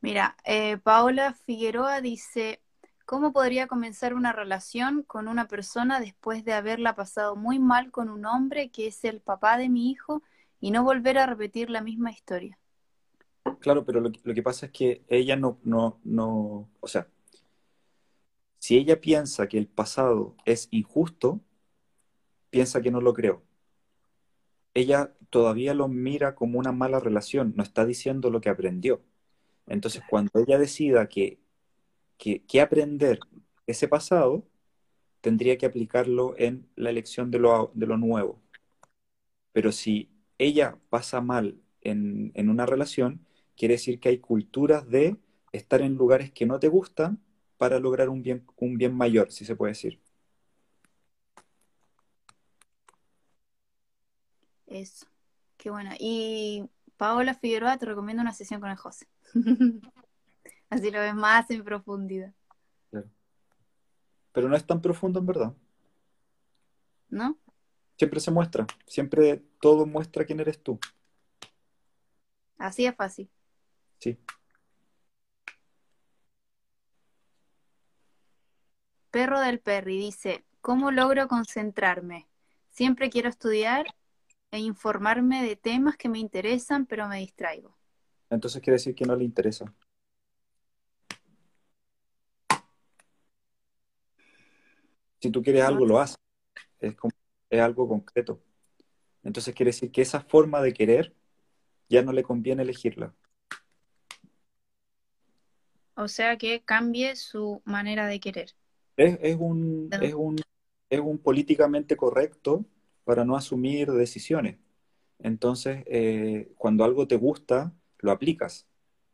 Mira, eh, Paola Figueroa dice, ¿cómo podría comenzar una relación con una persona después de haberla pasado muy mal con un hombre que es el papá de mi hijo y no volver a repetir la misma historia? Claro, pero lo, que- pasa es que ella no, no, no, o sea, si ella piensa que el pasado es injusto, piensa que no lo creo. Ella todavía lo mira como una mala relación, no está diciendo lo que aprendió. Entonces, cuando ella decida que, que, que aprender ese pasado, tendría que aplicarlo en la elección de lo, de lo nuevo. Pero si ella pasa mal en, en una relación, quiere decir que hay culturas de estar en lugares que no te gustan para lograr un bien, un bien mayor, si se puede decir. Eso, qué buena. Y Paola Figueroa te recomiendo una sesión con el José. Así lo ves más en profundidad, Claro. Pero no es tan profundo en verdad. ¿no? Siempre se muestra, siempre todo muestra quién eres tú. Así es fácil. Sí. Perro del Perry dice, ¿cómo logro concentrarme? Siempre quiero estudiar e informarme de temas que me interesan, pero me distraigo. Entonces quiere decir que no le interesa. Si tú quieres algo, lo haces. Es como, es algo concreto. Entonces quiere decir que esa forma de querer ya no le conviene elegirla. O sea que cambie su manera de querer. Es, es un, es un, es un políticamente correcto para no asumir decisiones. Entonces, eh, cuando algo te gusta, lo aplicas.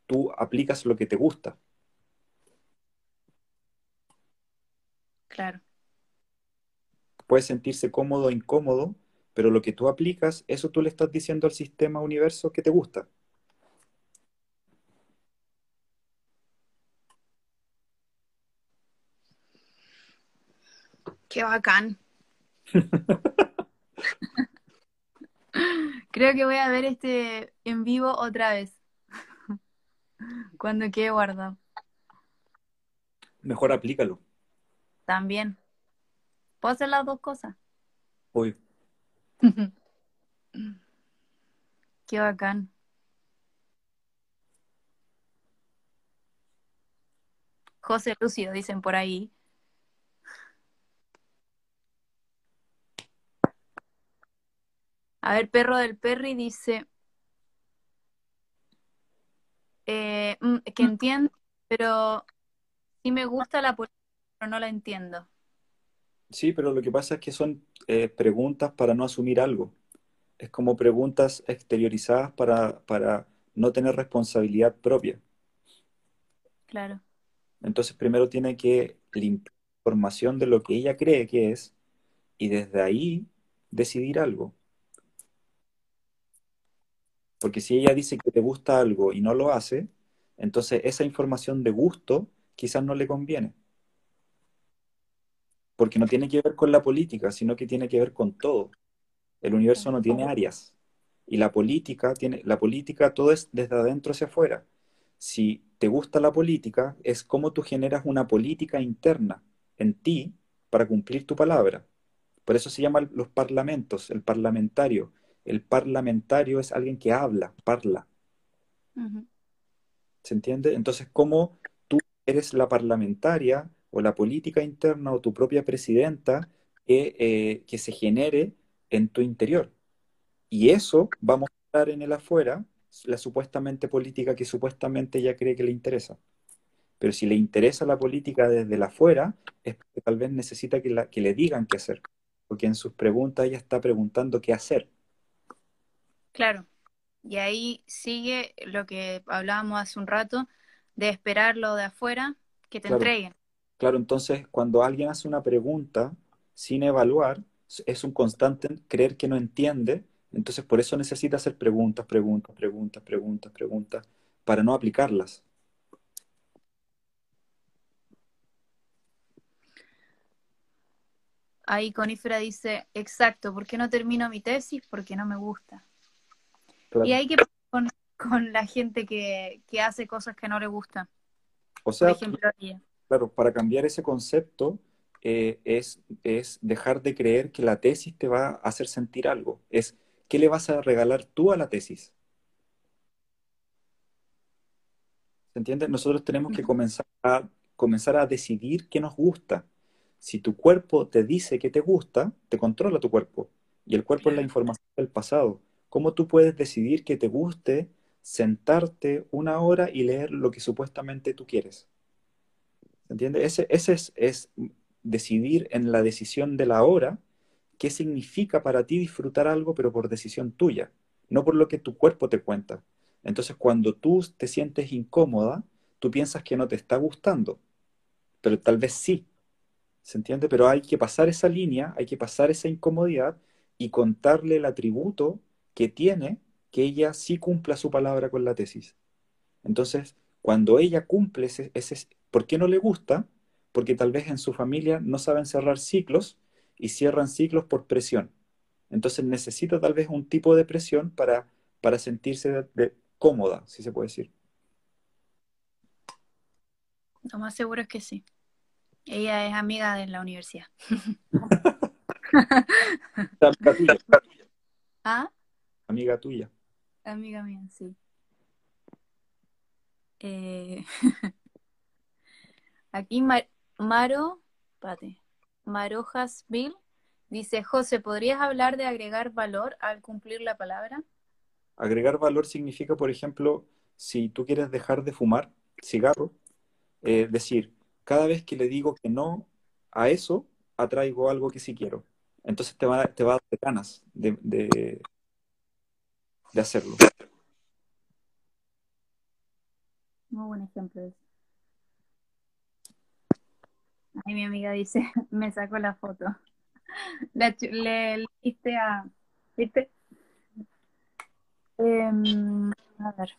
Tú aplicas lo que te gusta. Claro, Puedes sentirse cómodo o incómodo, pero lo que tú aplicas, eso tú le estás diciendo al sistema universo que te gusta. qué bacán. Creo que voy a ver este en vivo otra vez, cuando quede guardado. Mejor aplícalo. También. ¿Puedo hacer las dos cosas? Obvio. Qué bacán. José Lucio, dicen por ahí. A ver, Perro del Perry dice eh, mm, que entiendo, pero sí me gusta la política, pero no la entiendo. Sí, pero lo que pasa es que son eh, preguntas para no asumir algo. Es como preguntas exteriorizadas para, para no tener responsabilidad propia. Claro, Entonces primero tiene que limpiar información de lo que ella cree que es y desde ahí decidir algo. Porque si ella dice que le gusta algo y no lo hace, entonces esa información de gusto quizás no le conviene. Porque no tiene que ver con la política, sino que tiene que ver con todo. El universo no tiene áreas. Y la política tiene, la política todo es desde adentro hacia afuera. Si te gusta la política, es como tú generas una política interna en ti para cumplir tu palabra. Por eso se llaman los parlamentos, el parlamentario. El parlamentario es alguien que habla, parla. ¿Se entiende? Entonces, ¿cómo tú eres la parlamentaria o la política interna o tu propia presidenta que, eh, que se genere en tu interior? Y eso va a mostrar en el afuera la supuestamente política que supuestamente ella cree que le interesa. Pero si le interesa la política desde el afuera, es porque tal vez necesita que, la- que le digan qué hacer. Porque en sus preguntas ella está preguntando qué hacer. Claro. Y ahí sigue lo que hablábamos hace un rato, de esperar lo de afuera, que te Claro. entreguen. Claro, entonces cuando alguien hace una pregunta sin evaluar, es un constante creer que no entiende, entonces por eso necesita hacer preguntas, preguntas, preguntas, preguntas, preguntas, para no aplicarlas. Ahí Conífera dice, exacto, ¿por qué no termino mi tesis? Porque no me gusta. Y hay que con, con la gente que, que, hace cosas que no le gustan. O sea, Por ejemplo, claro, para cambiar ese concepto eh, es, es dejar de creer que la tesis te va a hacer sentir algo. Es, ¿qué le vas a regalar tú a la tesis? ¿Se entiende? Nosotros tenemos que comenzar a, comenzar a decidir qué nos gusta. Si tu cuerpo te dice que te gusta, te controla tu cuerpo. Y el cuerpo es la información del pasado. ¿Cómo tú puedes decidir que te guste sentarte una hora y leer lo que supuestamente tú quieres? ¿Se entiende? Ese, ese es, es decidir en la decisión de la hora qué significa para ti disfrutar algo, pero por decisión tuya, no por lo que tu cuerpo te cuenta. Entonces, cuando tú te sientes incómoda, tú piensas que no te está gustando, pero tal vez sí. ¿Se entiende? Pero hay que pasar esa línea, hay que pasar esa incomodidad y contarle el atributo que tiene que ella sí cumpla su palabra con la tesis. Entonces, cuando ella cumple ese, ese ¿por qué no le gusta? Porque tal vez en su familia no saben cerrar ciclos y cierran ciclos por presión. Entonces necesita tal vez un tipo de presión para, para sentirse cómoda, si se puede decir. Lo más seguro es que sí. Ella es amiga de la universidad. amiga tuya. ¿Ah? Amiga tuya. Amiga mía, sí. Eh... Aquí Maro, espérate, Marojas Bill dice, José, ¿podrías hablar de agregar valor al cumplir la palabra? Agregar valor significa, por ejemplo, si tú quieres dejar de fumar cigarro, eh, decir, cada vez que le digo que no a eso, atraigo algo que sí quiero. Entonces te va, te va a dar ganas de, de, hacerlo. Muy buen ejemplo. Ahí mi amiga dice, me sacó la foto. Le, le, le a, ¿viste? Em, a ver.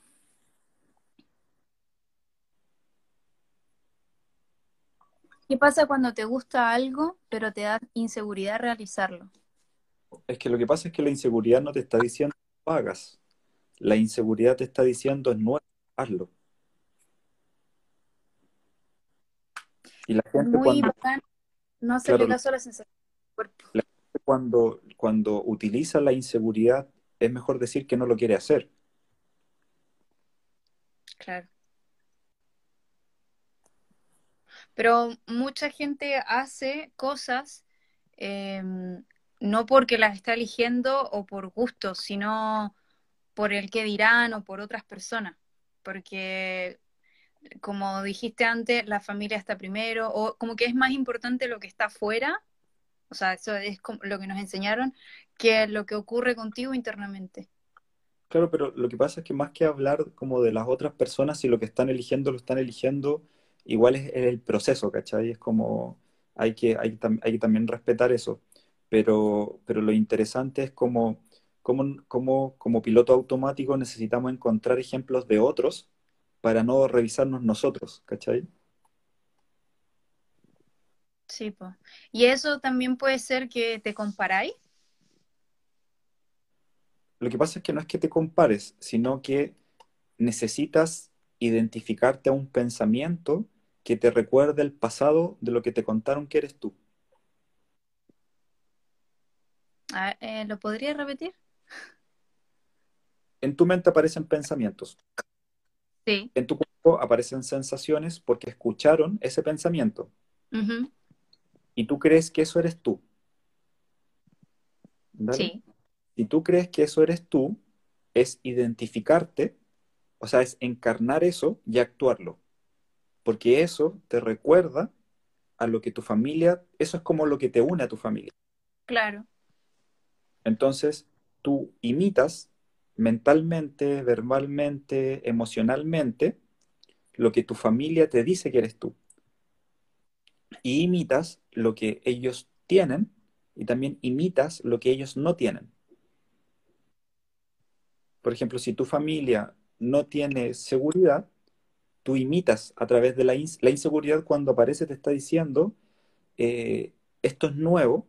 ¿Qué pasa cuando te gusta algo, pero te da inseguridad realizarlo? Es que lo que pasa es que la inseguridad no te está diciendo que. La inseguridad te está diciendo no hazlo. Y la gente Muy cuando, no se le caso a la sensación La gente cuando, cuando utiliza la inseguridad es mejor decir que no lo quiere hacer. Claro. Pero mucha gente hace cosas em, no porque las está eligiendo o por gusto, sino por el que dirán o por otras personas. Porque, como dijiste antes, la familia está primero, o como que es más importante lo que está afuera, o sea, eso es lo que nos enseñaron, que lo que ocurre contigo internamente. Claro, pero lo que pasa es que más que hablar como de las otras personas, si lo que están eligiendo lo están eligiendo igual es, el proceso, ¿cachai? Es como, hay que, hay, hay que también respetar eso. Pero, pero lo interesante es como, como, como, como piloto automático necesitamos encontrar ejemplos de otros para no revisarnos nosotros, ¿cachai? Sí, pues. ¿Y eso también puede ser que te comparáis? Lo que pasa es que no es que te compares, sino que necesitas identificarte a un pensamiento que te recuerde el pasado de lo que te contaron que eres tú. Eh, ¿Lo podría repetir? En tu mente aparecen pensamientos. Sí. En tu cuerpo aparecen sensaciones porque escucharon ese pensamiento. Y tú crees que eso eres tú. Sí. Si tú crees que eso eres tú, es identificarte, o sea, es encarnar eso y actuarlo porque eso te recuerda a lo que tu familia, eso es como lo que te une a tu familia. Claro. Entonces, tú imitas mentalmente, verbalmente, emocionalmente, lo que tu familia te dice que eres tú. y imitas lo que ellos tienen y también imitas lo que ellos no tienen. Por ejemplo, si tu familia no tiene seguridad, tú imitas a través de la, inseguridad cuando aparece, te está diciendo, eh, esto es nuevo,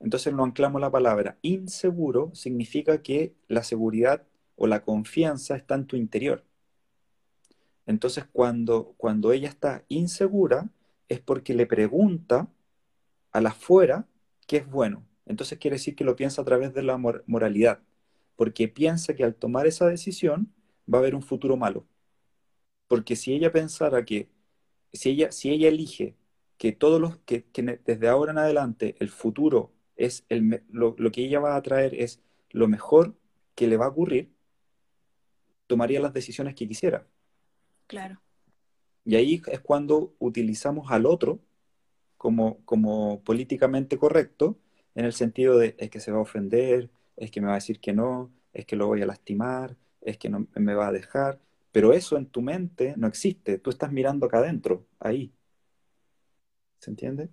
entonces lo anclamos la palabra. Inseguro significa que la seguridad o la confianza está en tu interior. Entonces cuando, cuando ella está insegura es porque le pregunta a la afuera qué es bueno. Entonces quiere decir que lo piensa a través de la moralidad, porque piensa que al tomar esa decisión va a haber un futuro malo. Porque si ella pensara que, si ella, si ella elige que todos los, que, desde ahora en adelante el futuro es el, lo, lo que ella va a traer es lo mejor que le va a ocurrir, tomaría las decisiones que quisiera. Claro. Y ahí es cuando utilizamos al otro como, como políticamente correcto, en el sentido de es que se va a ofender, es que me va a decir que no, es que lo voy a lastimar, es que no me va a dejar. Pero eso en tu mente no existe. Tú estás mirando acá adentro, ahí. ¿Se entiende?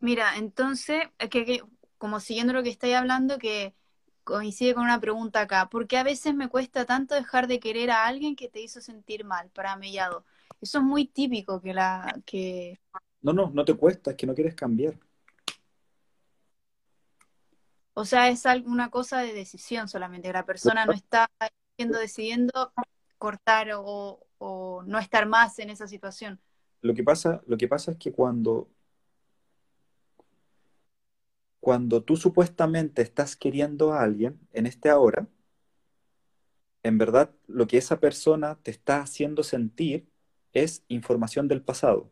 Mira, entonces, que, como siguiendo lo que estáis hablando, que coincide con una pregunta acá. ¿Por qué a veces me cuesta tanto dejar de querer a alguien que te hizo sentir mal, para mellado? Eso es muy típico que la que No, no, no te cuesta, es que no quieres cambiar. O sea, es alguna cosa de decisión solamente. La persona no está decidiendo cortar o, o no estar más en esa situación. Lo que pasa, lo que pasa es que cuando cuando tú supuestamente estás queriendo a alguien en este ahora, en verdad lo que esa persona te está haciendo sentir es información del pasado.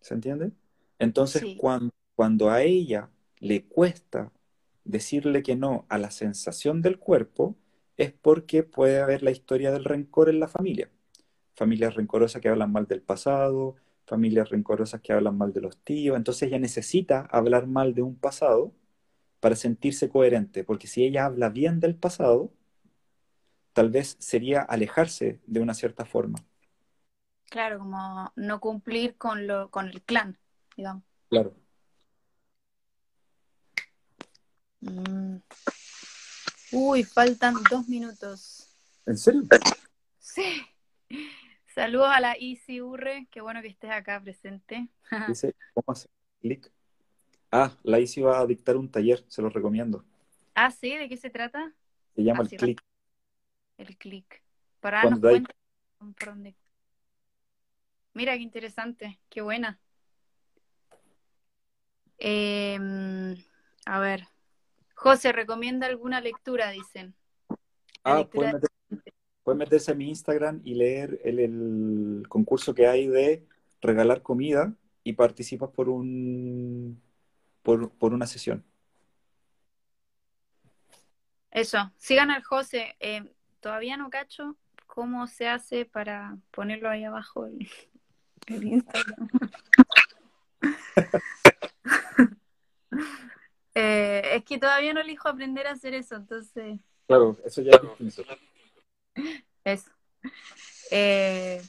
¿Se entiende? Entonces, cuando, cuando a ella le cuesta decirle que no a la sensación del cuerpo, es porque puede haber la historia del rencor en la familia. Familias rencorosas que hablan mal del pasado, familias rencorosas que hablan mal de los tíos, entonces ella necesita hablar mal de un pasado para sentirse coherente, porque si ella habla bien del pasado, tal vez sería alejarse de una cierta forma. Claro, como no cumplir con, lo, con el clan, digamos. Claro. Mm. Uy, faltan dos minutos. ¿En serio? Sí. Saludos a la Isi Urre, qué bueno que estés acá presente. Dice, ¿cómo hacer clic? Ah, la Isi va a dictar un taller, se lo recomiendo. Ah, sí, ¿de qué se trata? Se llama ah, el clic. El clic. Para darnos cuenta. Mira, qué interesante, qué buena. Em, a ver, José, ¿recomienda alguna lectura? Dicen. ah, Puedes meterse a mi Instagram y leer el, concurso que hay de regalar comida y participas por un por, una sesión. Eso, sigan al José. Eh, todavía no cacho cómo se hace para ponerlo ahí abajo el, Instagram. Eh, es que todavía no elijo aprender a hacer eso, entonces. Claro, eso ya es distinto. Eso. Eh,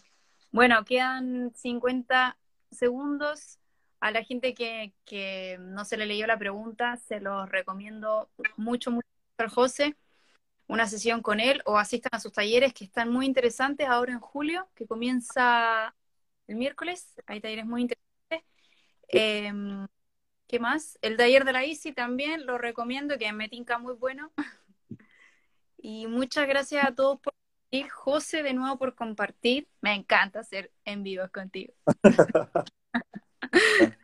bueno, quedan 50 segundos. A la gente que, que, no se le leyó la pregunta, se los recomiendo mucho, mucho al José. Una sesión con él o asistan a sus talleres que están muy interesantes ahora en julio, que comienza el miércoles. Hay talleres muy interesantes. Em, ¿Qué más? El taller de la ICI también lo recomiendo, que me tinca muy bueno. Y muchas gracias a todos por venir. José, de nuevo por compartir. Me encanta hacer en vivo contigo.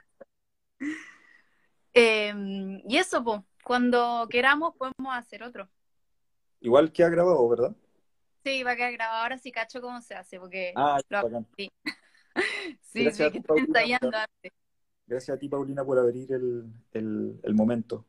Em, y eso, pues, cuando queramos podemos hacer otro. Igual que ha grabado, ¿verdad? Sí, va a quedar grabado. Ahora sí cacho cómo se hace, porque ah, lo sí. sí, sí, que estoy ensayando antes. Gracias a ti, Paulina, por abrir el, el momento.